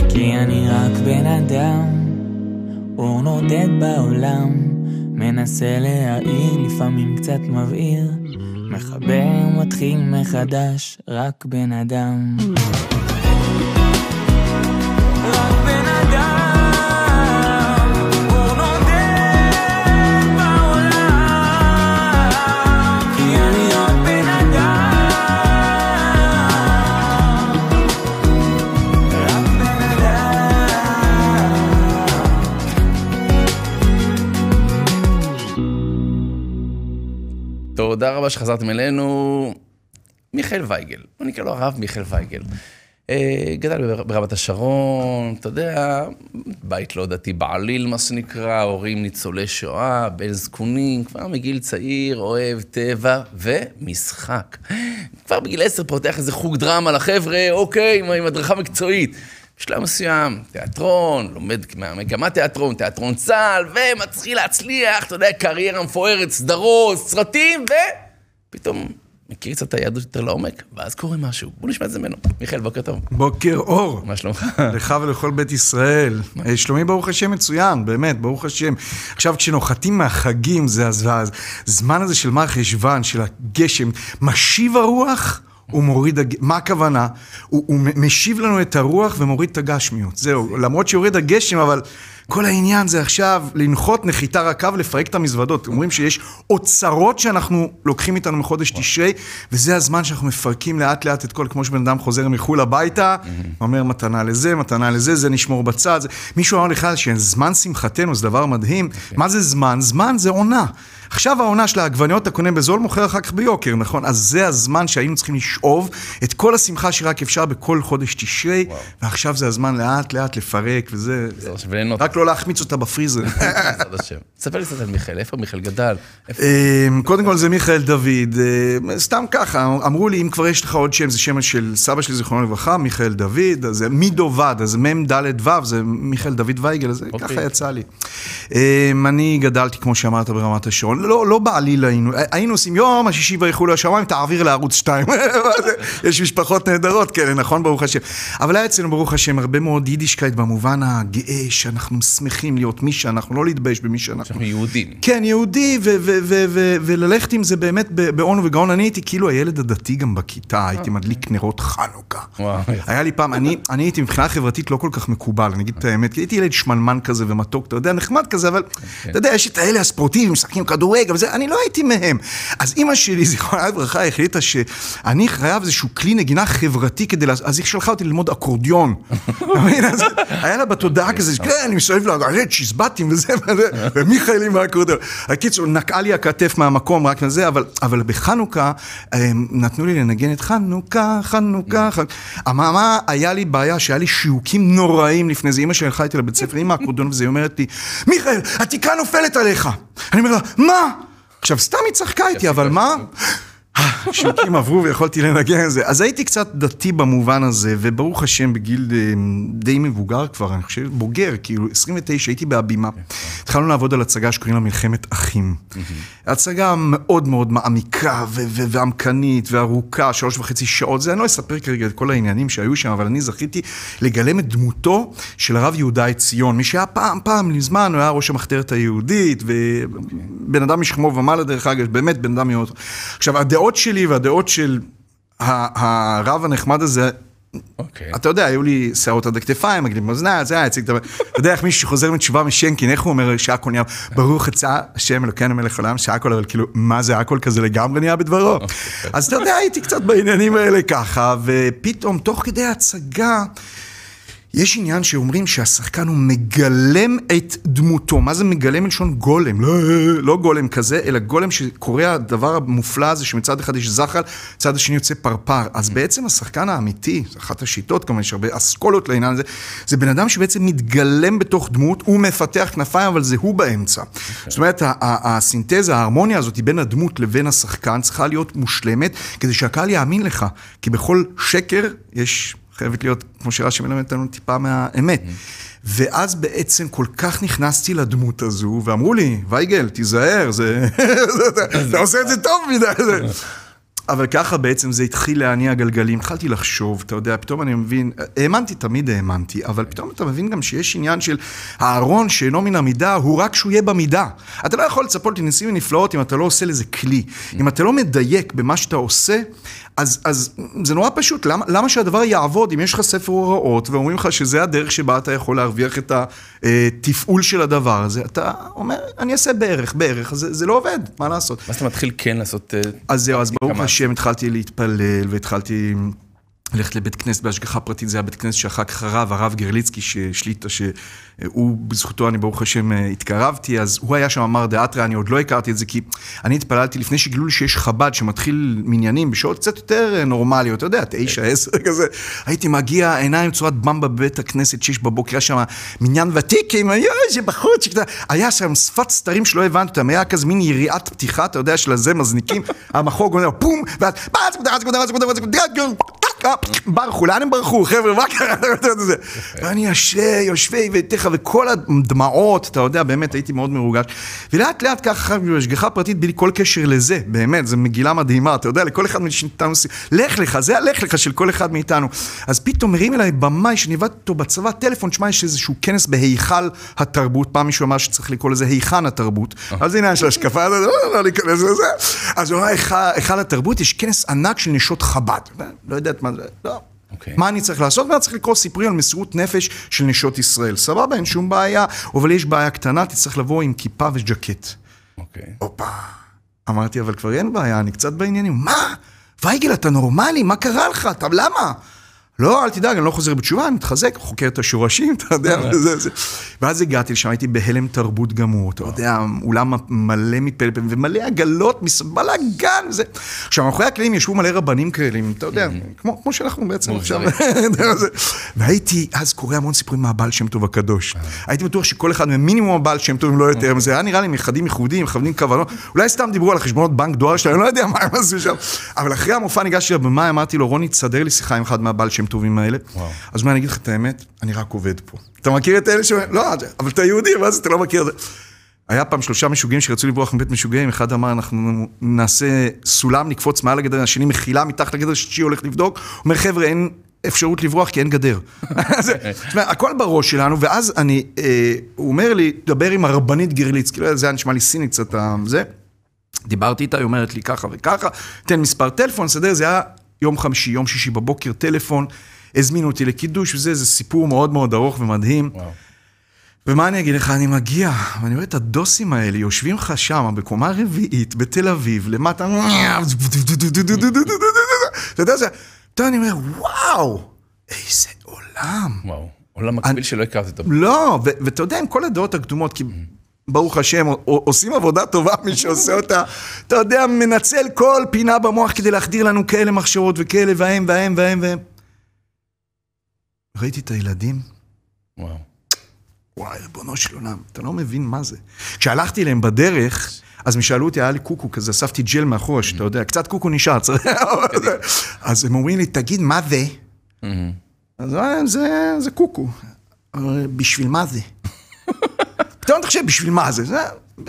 כי אני רק בן אדם, אור נודד בעולם, מנסה להעיר, לפעמים קצת מבעיר, מכבה ומתחיל מחדש, רק בן אדם. תודה רבה שחזרתם אלינו. מיכאל וייגל, בוא נקרא לו הרב מיכאל וייגל. אה, גדל בר- ברמת השרון, אתה יודע, בית לא דתי בעליל, מה שנקרא, הורים ניצולי שואה, בן זקונים, כבר מגיל צעיר, אוהב טבע ומשחק. כבר בגיל עשר פותח איזה חוג דרמה לחבר'ה, אוקיי, עם הדרכה מקצועית. בשלב מסוים, תיאטרון, לומד מגמת תיאטרון, תיאטרון צה"ל, ומתחיל להצליח, אתה יודע, קריירה מפוארת, סדרות, סרטים, ופתאום מכיר קצת את היהדות יותר לעומק, ואז קורה משהו. בוא נשמע את זה ממנו. מיכאל, בוקר טוב. בוקר אור. מה שלומך? לך ולכל בית ישראל. אה, שלומי ברוך השם מצוין, באמת, ברוך השם. עכשיו, כשנוחתים מהחגים, זה הז- הזמן הזה של מר חשוון, של הגשם, משיב הרוח ומוריד, הג... מה הכוונה? הוא, הוא משיב לנו את הרוח ומוריד את הגשמיות. זהו, למרות שיורד הגשם, אבל כל העניין זה עכשיו לנחות נחיתה רכה ולפרק את המזוודות. אומרים שיש אוצרות שאנחנו לוקחים איתנו מחודש תשרי, וזה הזמן שאנחנו מפרקים לאט לאט את כל, כמו שבן אדם חוזר מחו"ל הביתה, אומר מתנה לזה, מתנה לזה, זה נשמור בצד. זה... מישהו אמר לך שזמן שמחתנו זה דבר מדהים. מה זה זמן? זמן זה עונה. עכשיו העונה של העגבניות אתה קונה בזול, מוכר אחר כך ביוקר, נכון? אז זה הזמן שהיינו צריכים לשאוב את כל השמחה שרק אפשר בכל חודש תשרי, ועכשיו זה הזמן לאט לאט לפרק וזה... השם, וליהנות. רק לא להחמיץ אותה בפריזר. (laughs) ספר לי קצת על מיכאל, איפה מיכאל גדל? אמ, קודם כל זה מיכאל דוד, אמ, סתם ככה, אמרו לי אם כבר יש לך עוד שם, זה שם של סבא שלי זיכרונו לברכה, מיכאל דוד, אז זה מדובד, אז מ' ד' ו', זה מיכאל דוד וייגל, אז אוקיי. ככה יצא לי. אמ, אני גדלתי, כמו שאמרת, ברמת השרון, לא, לא בעליל היינו, היינו עושים יום השישי ויחולו השמיים, תעביר לערוץ 2. (laughs) יש משפחות נהדרות כאלה, נכון, ברוך השם. אבל היה אצלנו, ברוך השם, הרבה מאוד יידישקייט במובן הגאה, שאנחנו שמחים להיות מי שאנחנו, לא להתבייש במי שאנחנו. אנחנו יהודים. כן, יהודי, ו- ו- ו- ו- וללכת עם זה באמת ב- באון וגאון. אני הייתי כאילו הילד הדתי גם בכיתה, הייתי מדליק נרות חנוכה. היה לי פעם, אני, אני הייתי מבחינה חברתית לא כל כך מקובל, אני אגיד את האמת, הייתי ילד שמנמן כזה ומתוק, אתה יודע, נחמד כזה, אבל אתה יודע, יש את האלה הספורטיביים, משחקים כדורגל וזה, אני לא הייתי מהם. אז אימא שלי, (laughs) זיכרונה לברכה, החליטה שאני חייב איזשהו כלי נגינה חברתי כדי, אז היא שלחה אותי ללמוד אקורדיון. (laughs) היה לה בתודעה כזה, כן, אני מסביב לה, צ'יזבטים וזה (laughs) וזה, ומיכאל עם האקורדיון. הקיצור, נקעה לי הכתף מהמקום רק לזה, אבל, אבל בחנוכה נתנו לי לנגן את חנוכה, חנוכה, חנוכה. אממה, היה לי בעיה שהיה לי שיעוקים נוראים לפני זה. אמא שלי הלכה איתי לבית ספר עם האקורדיון וזה, היא אומרת לי, מיכאל, התקרה נופלת עליך. אני אומר לה, מה? עכשיו, סתם היא צחקה איתי, אבל מה? השיעוקים עברו ויכולתי לנגן את זה. אז הייתי קצת דתי במובן הזה, וברוך השם בגיל אה, די מבוגר כבר, אני חושב, בוגר, כאילו 29, הייתי בהבימה. התחלנו לעבוד על הצגה שקוראים לה מלחמת אחים. הצגה מאוד מאוד מעמיקה ועמקנית וארוכה, שלוש וחצי שעות. זה, אני לא אספר כרגע את כל העניינים שהיו שם, אבל אני זכיתי לגלם את דמותו של הרב יהודה עציון, מי שהיה פעם, פעם, מזמן, הוא היה ראש המחתרת היהודית, ובן אדם משכמו ומעלה, דרך אגב, באמת בן אדם מאוד... עכשיו, הדעות שלי והדעות של הרב הנחמד הזה, אוקיי. אתה יודע, היו לי שערות עד הכתפיים, מגלים מאזניים, זה היה, הציג את ה... אתה יודע איך מישהו שחוזר מתשובה משנקין, איך הוא אומר שהכל נהיה, ברוך יצא השם אלוקינו מלך עולם, שהכל, אבל כאילו, מה זה הכל כזה לגמרי נהיה בדברו? אז אתה יודע, הייתי קצת בעניינים האלה ככה, ופתאום, תוך כדי ההצגה, יש עניין שאומרים שהשחקן הוא מגלם את דמותו. מה זה מגלם מלשון גולם? לא, לא גולם כזה, אלא גולם שקורה הדבר המופלא הזה שמצד אחד יש זחל, מצד השני יוצא פרפר. אז בעצם השחקן האמיתי, אחת השיטות כמובן, יש הרבה אסכולות לעניין הזה, זה בן אדם שבעצם מתגלם בתוך דמות, הוא מפתח כנפיים, אבל זה הוא באמצע. זאת אומרת, ה- ה- הסינתזה, ההרמוניה הזאת בין הדמות לבין השחקן צריכה להיות מושלמת, כדי שהקהל יאמין לך. כי בכל שקר יש... חייבת להיות, כמו שרש"י מלמד אותנו, טיפה מהאמת. ואז בעצם כל כך נכנסתי לדמות הזו, ואמרו לי, וייגל, תיזהר, זה... (laughs) אתה עושה את זה טוב מדי. (laughs) זה." אבל ככה בעצם זה התחיל להניע גלגלים, התחלתי לחשוב, אתה יודע, פתאום אני מבין, האמנתי, תמיד האמנתי, אבל פתאום אתה מבין גם שיש עניין של הארון שאינו מן המידה, הוא רק שהוא יהיה במידה. אתה לא יכול לצפות לניסים ונפלאות אם אתה לא עושה לזה כלי. אם אתה לא מדייק במה שאתה עושה, אז, אז זה נורא פשוט, למה, למה שהדבר יעבוד אם יש לך ספר הוראות ואומרים לך שזה הדרך שבה אתה יכול להרוויח את התפעול של הדבר הזה, אתה אומר, אני אעשה בערך, בערך, אז זה, זה לא עובד, מה לעשות? ואז אתה מתחיל כן לעשות... אה, אז זהו, אז ברוך השם התחלתי להתפלל והתחלתי ללכת לבית כנסת בהשגחה פרטית, זה היה בית כנסת שאחר כך הרב, הרב גרליצקי שהשליט, שהוא, בזכותו אני ברוך השם אה, התקרבתי, אז הוא היה שם אמר דאתרא, אני עוד לא הכרתי את זה, כי אני התפללתי לפני שגילו לי שיש חב"ד שמתחיל מניינים בשעות קצת יותר אה, נורמליות, אתה יודע, תשע, עשר כזה, הייתי מגיע, עיניים צורת במבה בבית הכנסת, שש בבוקר, היה שם מניין ותיק, עם איזה בחוץ, היה שם שפת סתרים שלא הבנתי אותם, היה כזה מין יריעת פתיחה, אתה יודע, של הזה מזניקים, המחוג אומר, פום, ואז, ברחו, לאן הם ברחו, חבר'ה, מה קרה? ואני יושב, יושבי ותכף, וכל הדמעות, אתה יודע, באמת הייתי מאוד מרוגש. ולאט לאט ככה, השגחה פרטית בלי כל קשר לזה, באמת, זו מגילה מדהימה, אתה יודע, לכל אחד מאיתנו, לך לך, זה הלך לך של כל אחד מאיתנו. אז פתאום מרים אליי במאי שניווטתי אותו בצבא, טלפון, שמע, יש איזשהו כנס בהיכל התרבות, פעם מישהו אמר שצריך לקרוא לזה היכן התרבות, אז זה עניין של השקפה, לא, לא, לא ניכנס לזה. אז הוא אמר, "היכל- היכל התרבות, יש כנס ענק של נשות חב"ד. לא יודעת מה זה, לא. אוקיי. מה אני צריך לעשות? ואני צריך לקרוא סיפורים על מסירות נפש של נשות ישראל. סבבה, אין שום בעיה, אבל יש בעיה קטנה, תצטרך לבוא עם כיפה וז'קט. אוקיי. הופה. אמרתי, אבל כבר אין בעיה, אני קצת בעניינים. מה? וייגל, אתה נורמלי? מה קרה לך? אתה, למה? לא, אל תדאג, אני לא חוזר בתשובה, אני מתחזק, חוקר את השורשים, אתה יודע, (laughs) וזה, זה. ואז הגעתי לשם, הייתי בהלם תרבות גמור, אתה יודע, אולם מלא מפלפל, ומלא עגלות, בלאגן, וזה. עכשיו, מאחורי הקלעים ישבו מלא רבנים כאלה, אתה יודע, כמו כמו שאנחנו בעצם עכשיו. (laughs) זה. והייתי, אז קורא המון סיפורים מהבעל שם טוב הקדוש. הייתי בטוח שכל אחד מהם מינימום הבעל שם טוב, אם לא יותר, זה היה נראה לי מחדים ייחודיים, מכוונים כוונות, אולי סתם דיברו על החשבונות בנק דואר שלהם, אני לא יודע מה הם עשו שם. אבל אחרי המופע ניגשתי לבמאי, אמרתי לו, רוני, תסדר לי שיחה עם אחד מהבעל שם טובים האלה. אז אומר, אני אגיד לך את האמת, אני רק עובד פה. אתה מכיר את אלה שאומרים, לא, אבל אתה יהודי, מה זה, אתה לא מכיר את זה. היה פעם שלושה משוגעים שרצו לברוח מבית משוגעים, אחד אמר, אנחנו נעשה סולם, נקפוץ מעל הגדר, השני מחילה מתחת לגדר, השלישי הולך לבדוק, אומר, חבר'ה, אין אפשרות לברוח כי אין גדר. (laughs) זאת אומרת, הכל בראש שלנו, ואז אני, אה, הוא אומר לי, דבר עם הרבנית גרליץ, כאילו זה היה נשמע לי סיני קצת, זה. דיברתי איתה, היא אומרת לי ככה וככה, תן מספר טלפון, סדר, זה היה יום חמישי, יום שישי בבוקר, טלפון, הזמינו אותי לקידוש וזה, זה סיפור מאוד מאוד ארוך ומדהים. וואו. ומה אני אגיד לך, אני מגיע, ואני רואה את הדוסים האלה, יושבים לך שם, בקומה רביעית, בתל אביב, למטה, אתה יודע, זה, אתה אני אומר, וואו, איזה עולם. וואו. עולם מקביל שלא הכרתי אותו. לא, ואתה יודע, עם כל הדעות הקדומות, כי ברוך השם, עושים עבודה טובה, מי שעושה אותה, אתה יודע, מנצל כל פינה במוח כדי להחדיר לנו כאלה מחשבות וכאלה, והם, והם, והם, והם. ראיתי את הילדים, וואו. וואי, ריבונו של עולם, אתה לא מבין מה זה. כשהלכתי אליהם בדרך, אז הם שאלו אותי, היה לי קוקו כזה, אספתי ג'ל מאחורה, שאתה יודע, קצת קוקו נשאר, צריך... (laughs) אז הם אומרים לי, תגיד, מה זה? אז אה, זה, זה קוקו. בשביל מה זה? (laughs) פתאום אתה חושב, בשביל מה זה? זה?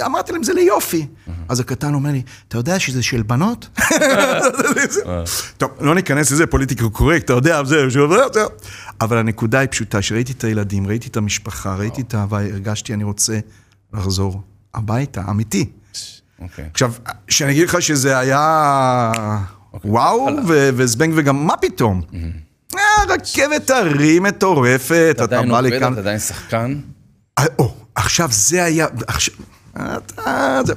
אמרתי להם, זה ליופי. אז הקטן אומר לי, אתה יודע שזה של בנות? טוב, לא ניכנס לזה, פוליטיקה קורקט, אתה יודע, זה, זה, אבל הנקודה היא פשוטה, שראיתי את הילדים, ראיתי את המשפחה, ראיתי את האהבה, הרגשתי, אני רוצה לחזור הביתה, אמיתי. אוקיי. עכשיו, שאני אגיד לך שזה היה וואו, ו- וזבנג וגם, מה פתאום? אה, רכבת הרים מטורפת, אתה אתה עדיין בא עובד, לכאן. אתה עדיין שחקן. אה, עכשיו זה היה, עכשיו, אתה, זה...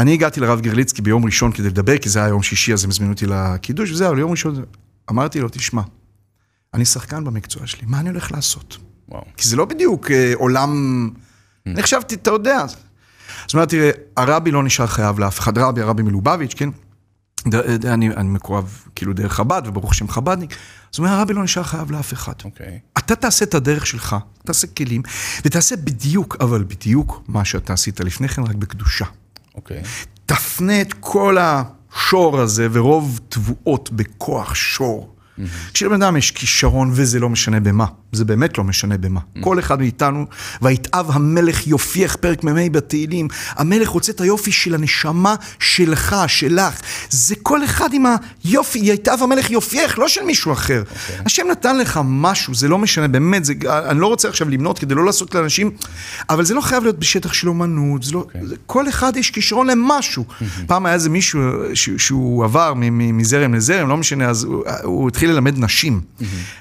אני הגעתי לרב גרליצקי ביום ראשון כדי לדבר, כי זה היה יום שישי, אז הם הזמינו אותי לקידוש, וזהו, ליום ראשון, אמרתי לו, תשמע, אני שחקן במקצוע שלי, מה אני הולך לעשות? וואו. כי זה לא בדיוק אה, עולם... אני חשבתי, אתה יודע. אז אמרתי, תראה, הרבי לא נשאר חייב לאף אחד, רבי, הרבי מלובביץ', כן? ד- ד- אני, אני מקורב כאילו דרך חב"ד, וברוך השם חב"דניק. אז הוא אומר, הרבי לא נשאר חייב לאף אחד. אוקיי. אתה תעשה את הדרך שלך, תעשה כלים, ותעשה בדיוק, אבל בדיוק מה שאתה עשית לפני כן, רק בקדושה. אוקיי. תפנה את כל השור הזה, ורוב תבואות בכוח שור. כשלבן אדם יש כישרון, וזה לא משנה במה, זה באמת לא משנה במה. כל אחד מאיתנו, ויתאב המלך יופייך, פרק מ"ה בתהילים, המלך רוצה את היופי של הנשמה שלך, שלך. זה כל אחד עם היופי, יתאב המלך יופייך, לא של מישהו אחר. השם נתן לך משהו, זה לא משנה, באמת, זה, אני לא רוצה עכשיו למנות כדי לא לעשות לאנשים, אבל זה לא חייב להיות בשטח של אומנות, זה לא, זה, כל אחד יש כישרון למשהו. פעם היה איזה מישהו ש, שהוא עבר מזרם לזרם, לא משנה, אז הוא, הוא התחיל ללמד נשים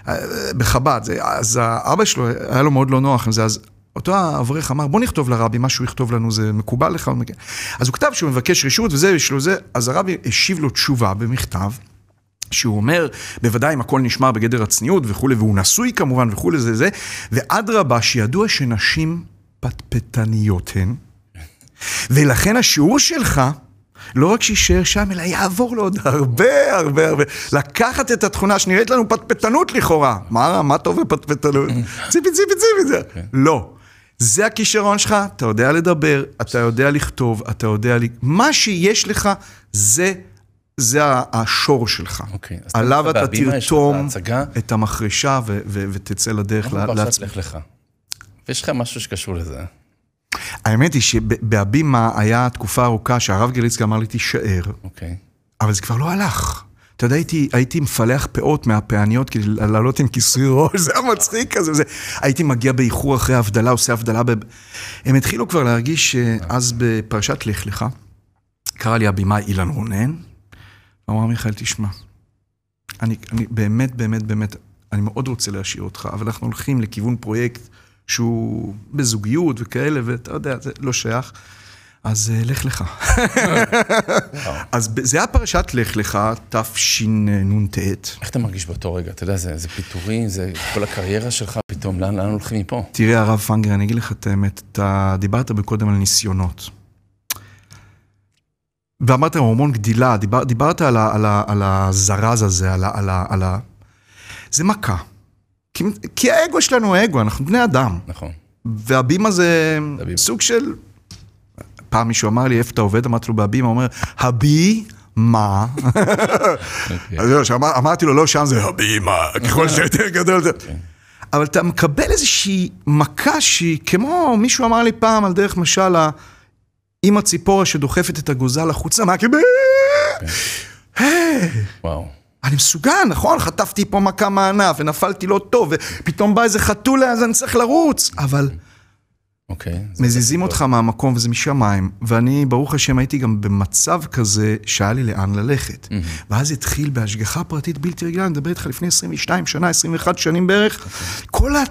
אה, בחב"ד. זה- אז האבא שלו, היה לו מאוד לא נוח עם זה, אז אותו האברך אמר, בוא נכתוב לרבי, מה שהוא יכתוב לנו, זה מקובל לך? אז הוא כתב שהוא מבקש רשות וזה, יש לו זה, אז הרבי השיב לו תשובה במכתב. שהוא אומר, בוודאי אם הכל נשמר בגדר הצניעות וכולי, והוא נשוי כמובן וכולי, זה זה, ואדרבה, שידוע שנשים פטפטניות הן, ולכן השיעור שלך, לא רק שיישאר שם, אלא יעבור לעוד הרבה הרבה הרבה. לקחת את התכונה שנראית לנו פטפטנות לכאורה. מה, מה טוב בפטפטנות? (laughs) ציפי ציפי ציפי זה. לא. זה הכישרון שלך, אתה יודע לדבר, אתה יודע לכתוב, אתה יודע... מה שיש לך, זה... זה השור שלך. אוקיי, אז עליו אתה תרתום. את המחרשה ותצא לדרך אנחנו לה- בפרשת לעצמך. לך לך. ויש לך משהו שקשור לזה. האמת היא שבהבימה היה תקופה ארוכה שהרב גליצקי אמר לי תישאר, אוקיי. אבל זה כבר לא הלך. אתה יודע, הייתי, הייתי מפלח פאות מהפעניות כדי לעלות עם כיסוי ראש, (laughs) זה היה מצחיק כזה. זה. הייתי מגיע באיחור אחרי ההבדלה, עושה הבדלה. ב... הם התחילו כבר להרגיש שאז בפרשת לך לך, קרא לי הבמאי אילן רונן, אמר מיכאל, תשמע, אני, אני באמת, באמת, באמת, אני מאוד רוצה להשאיר אותך, אבל אנחנו הולכים לכיוון פרויקט שהוא בזוגיות וכאלה, ואתה יודע, זה לא שייך. אז אה, לך לך. (laughs) אז זה היה פרשת לך לך, תשנ"ט. איך אתה מרגיש באותו רגע? אתה יודע, זה, זה פיטורים, זה כל הקריירה שלך פתאום, לאן, לאן הולכים מפה? תראה, הרב פנגר, אני אגיד לך את האמת, אתה דיברת קודם על ניסיונות. ואמרת הורמון גדילה, דיבר, דיברת על, ה, על, ה, על הזרז הזה, על ה, על, ה, על ה... זה מכה. כי, כי האגו שלנו הוא אגו, אנחנו בני אדם. נכון. והבימה זה הבימה. סוג של... פעם מישהו אמר לי, איפה אתה עובד? אמרתי לו, בהבימה, הוא אומר, הבי... מה? אז זהו, שאמר- אמרתי לו, לא שם זה הבימה, (laughs) ככל שיותר גדול זה... אבל אתה מקבל איזושהי מכה שהיא כמו, מישהו אמר לי פעם על דרך משל, ה- אימא ציפורה שדוחפת את הגוזל החוצה מהקיבה. וואו. אני מסוגל, נכון? חטפתי פה מכה מהענף ונפלתי לא טוב, ופתאום בא איזה חתולה אז אני צריך לרוץ. אבל אוקיי. זה- מזיזים אותך מהמקום וזה משמיים, ואני, ברוך השם, הייתי גם במצב כזה שהיה לי לאן ללכת. ואז התחיל בהשגחה פרטית בלתי רגילה, אני מדבר איתך לפני 22 שנה, 21 שנים בערך. כל ה...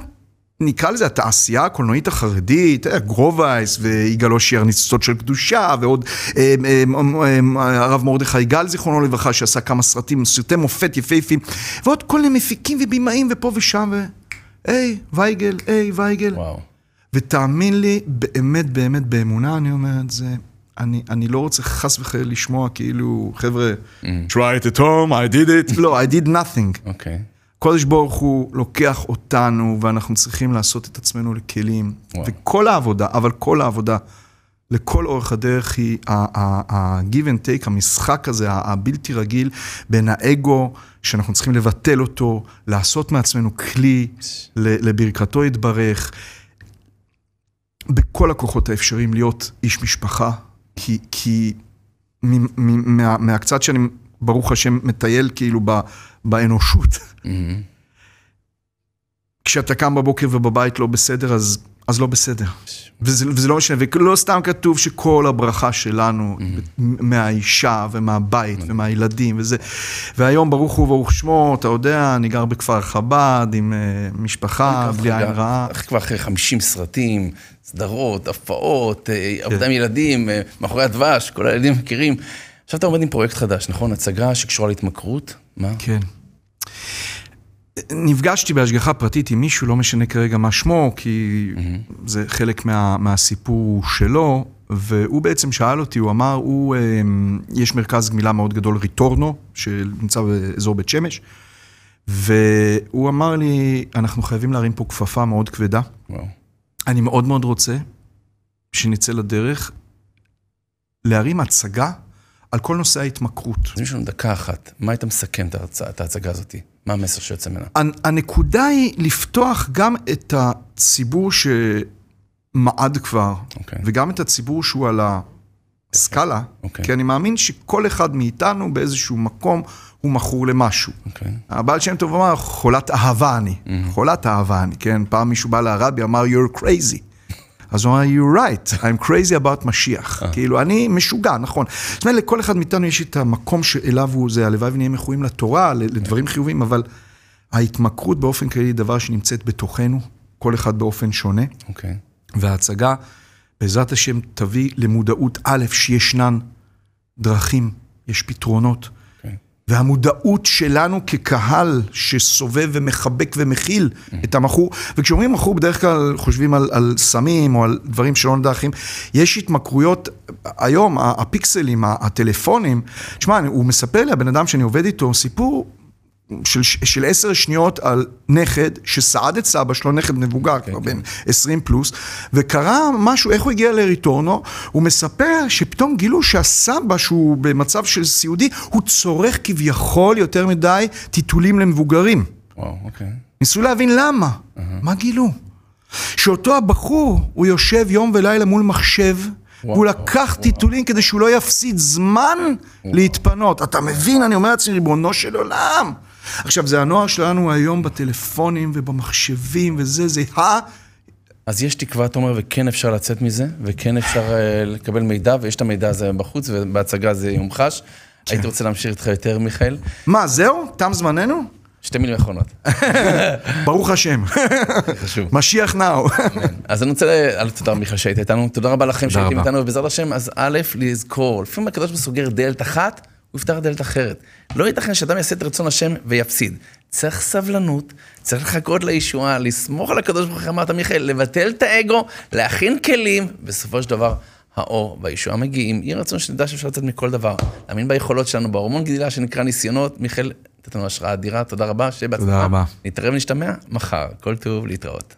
נקרא לזה התעשייה הקולנועית החרדית, אה, גרובייס ויגאל אושיאר ניצוצות של קדושה, ועוד אה, אה, הרב מרדכי גל, זיכרונו לברכה, שעשה כמה סרטים, סרטי מופת יפהפים, ועוד כל מיני מפיקים ובימאים ופה ושם, ו... היי, וייגל, היי, וייגל. וואו. ותאמין לי, באמת, באמת, באמונה אני אומר את זה, אני, אני לא רוצה חס וחלילה לשמוע כאילו, חבר'ה, try it at home, I did it. לא, I did nothing. אוקיי. קודש ברוך הוא לוקח אותנו, ואנחנו צריכים לעשות את עצמנו לכלים. וואו. וכל העבודה, אבל כל העבודה, לכל אורך הדרך היא ה-give and take, המשחק הזה, הבלתי רגיל, בין האגו, שאנחנו צריכים לבטל אותו, לעשות מעצמנו כלי, לברכתו יתברך. בכל הכוחות האפשריים להיות איש משפחה, כי, כי מה, מהקצת שאני, ברוך השם, מטייל כאילו ב, באנושות, כשאתה קם בבוקר ובבית לא בסדר, אז, אז לא בסדר. וזה, וזה לא משנה, ולא סתם כתוב שכל הברכה שלנו מהאישה ומהבית ומהילדים וזה. והיום ברוך הוא וברוך שמו, אתה יודע, אני גר בכפר חב"ד עם uh, משפחה, בלי עין רעה. כבר אחרי 50 סרטים, סדרות, הפעות, כן. אה, עבודה עם ילדים, אה, מאחורי הדבש, כל הילדים מכירים. עכשיו אתה עומד עם פרויקט חדש, נכון? הצגה שקשורה להתמכרות? מה? כן. נפגשתי בהשגחה פרטית עם מישהו, לא משנה כרגע מה שמו, כי זה חלק מה, מהסיפור שלו, והוא בעצם שאל אותי, הוא אמר, הוא, אמ, יש מרכז גמילה מאוד גדול, ריטורנו, שנמצא באזור בית שמש, והוא אמר לי, אנחנו חייבים להרים פה כפפה מאוד כבדה. וואו. אני מאוד מאוד רוצה שנצא לדרך להרים הצגה על כל נושא ההתמכרות. אז יש לנו דקה אחת, מה היית מסכם את ההצגה הזאת? מה המסר שיוצא ממנה? הנ- הנקודה היא לפתוח גם את הציבור שמעד כבר, אוקיי. וגם את הציבור שהוא על הסקאלה, אוקיי. כי אני מאמין שכל אחד מאיתנו באיזשהו מקום הוא מכור למשהו. אוקיי. הבעל שם טוב אמר, חולת אהבה אני, חולת אהבה אני, כן? פעם מישהו בא לרבי, אמר, you're crazy. אז הוא אמר, you're right, I'm crazy about משיח. כאילו, אני משוגע, נכון. זאת אומרת, לכל אחד מאיתנו יש את המקום שאליו הוא זה, הלוואי ונהיה מכורים לתורה, לדברים חיוביים, אבל ההתמכרות באופן כללי היא דבר שנמצאת בתוכנו, כל אחד באופן שונה. אוקיי. וההצגה, בעזרת השם, תביא למודעות, א', שישנן דרכים, יש פתרונות. והמודעות שלנו כקהל שסובב ומחבק ומכיל את המכור, וכשאומרים מכור בדרך כלל חושבים על, על סמים או על דברים שלא נדע אחרים, יש התמכרויות, היום הפיקסלים, הטלפונים, תשמע, הוא מספר לי, הבן אדם שאני עובד איתו, סיפור של, של עשר שניות על נכד שסעד את סבא שלו, נכד מבוגר, כבר בן 20 פלוס, וקרה משהו, איך הוא הגיע לריטורנו, הוא מספר שפתאום גילו שהסבא, שהוא במצב של סיעודי, הוא צורך כביכול יותר מדי טיטולים למבוגרים. וואו, אוקיי. ניסו להבין למה. מה גילו? שאותו הבחור, הוא יושב יום ולילה מול מחשב, והוא לקח טיטולים כדי שהוא לא יפסיד זמן להתפנות. אתה מבין? אני אומר לעצמי, ריבונו של עולם. עכשיו, זה הנוער שלנו היום בטלפונים ובמחשבים וזה, זה ה... אז יש תקווה, אתה אומר, וכן אפשר לצאת מזה, וכן אפשר אה, לקבל מידע, ויש את המידע הזה בחוץ, ובהצגה זה יומחש. כן. הייתי רוצה להמשיך איתך יותר, מיכאל. מה, זהו? תם זמננו? שתי מילים אחרונות. (laughs) ברוך השם. חשוב. משיח נאו. אז אני רוצה, ל- א', תודה מיכל שהיית איתנו, תודה רבה לכם שהייתם. איתנו, ובעזרת השם, אז א', לזכור, לפעמים הקדוש ברוך הוא סוגר דלת אחת, הוא יפתח דלת אחרת. לא ייתכן שאדם יעשה את רצון השם ויפסיד. צריך סבלנות, צריך לחכות לישועה, לסמוך על הקדוש ברוך הוא, אמרת מיכאל, לבטל את האגו, להכין כלים, בסופו של דבר, האור והישועה מגיעים. יהי רצון שנדע שאפשר לצאת מכל דבר. להאמין ביכולות שלנו, בהורמון גדילה שנקרא ניסיונות. מיכאל, נתת לנו השראה אדירה, תודה רבה, שיהיה בהצלחה. רבה. נתראה ונשתמע מחר. כל טוב, להתראות.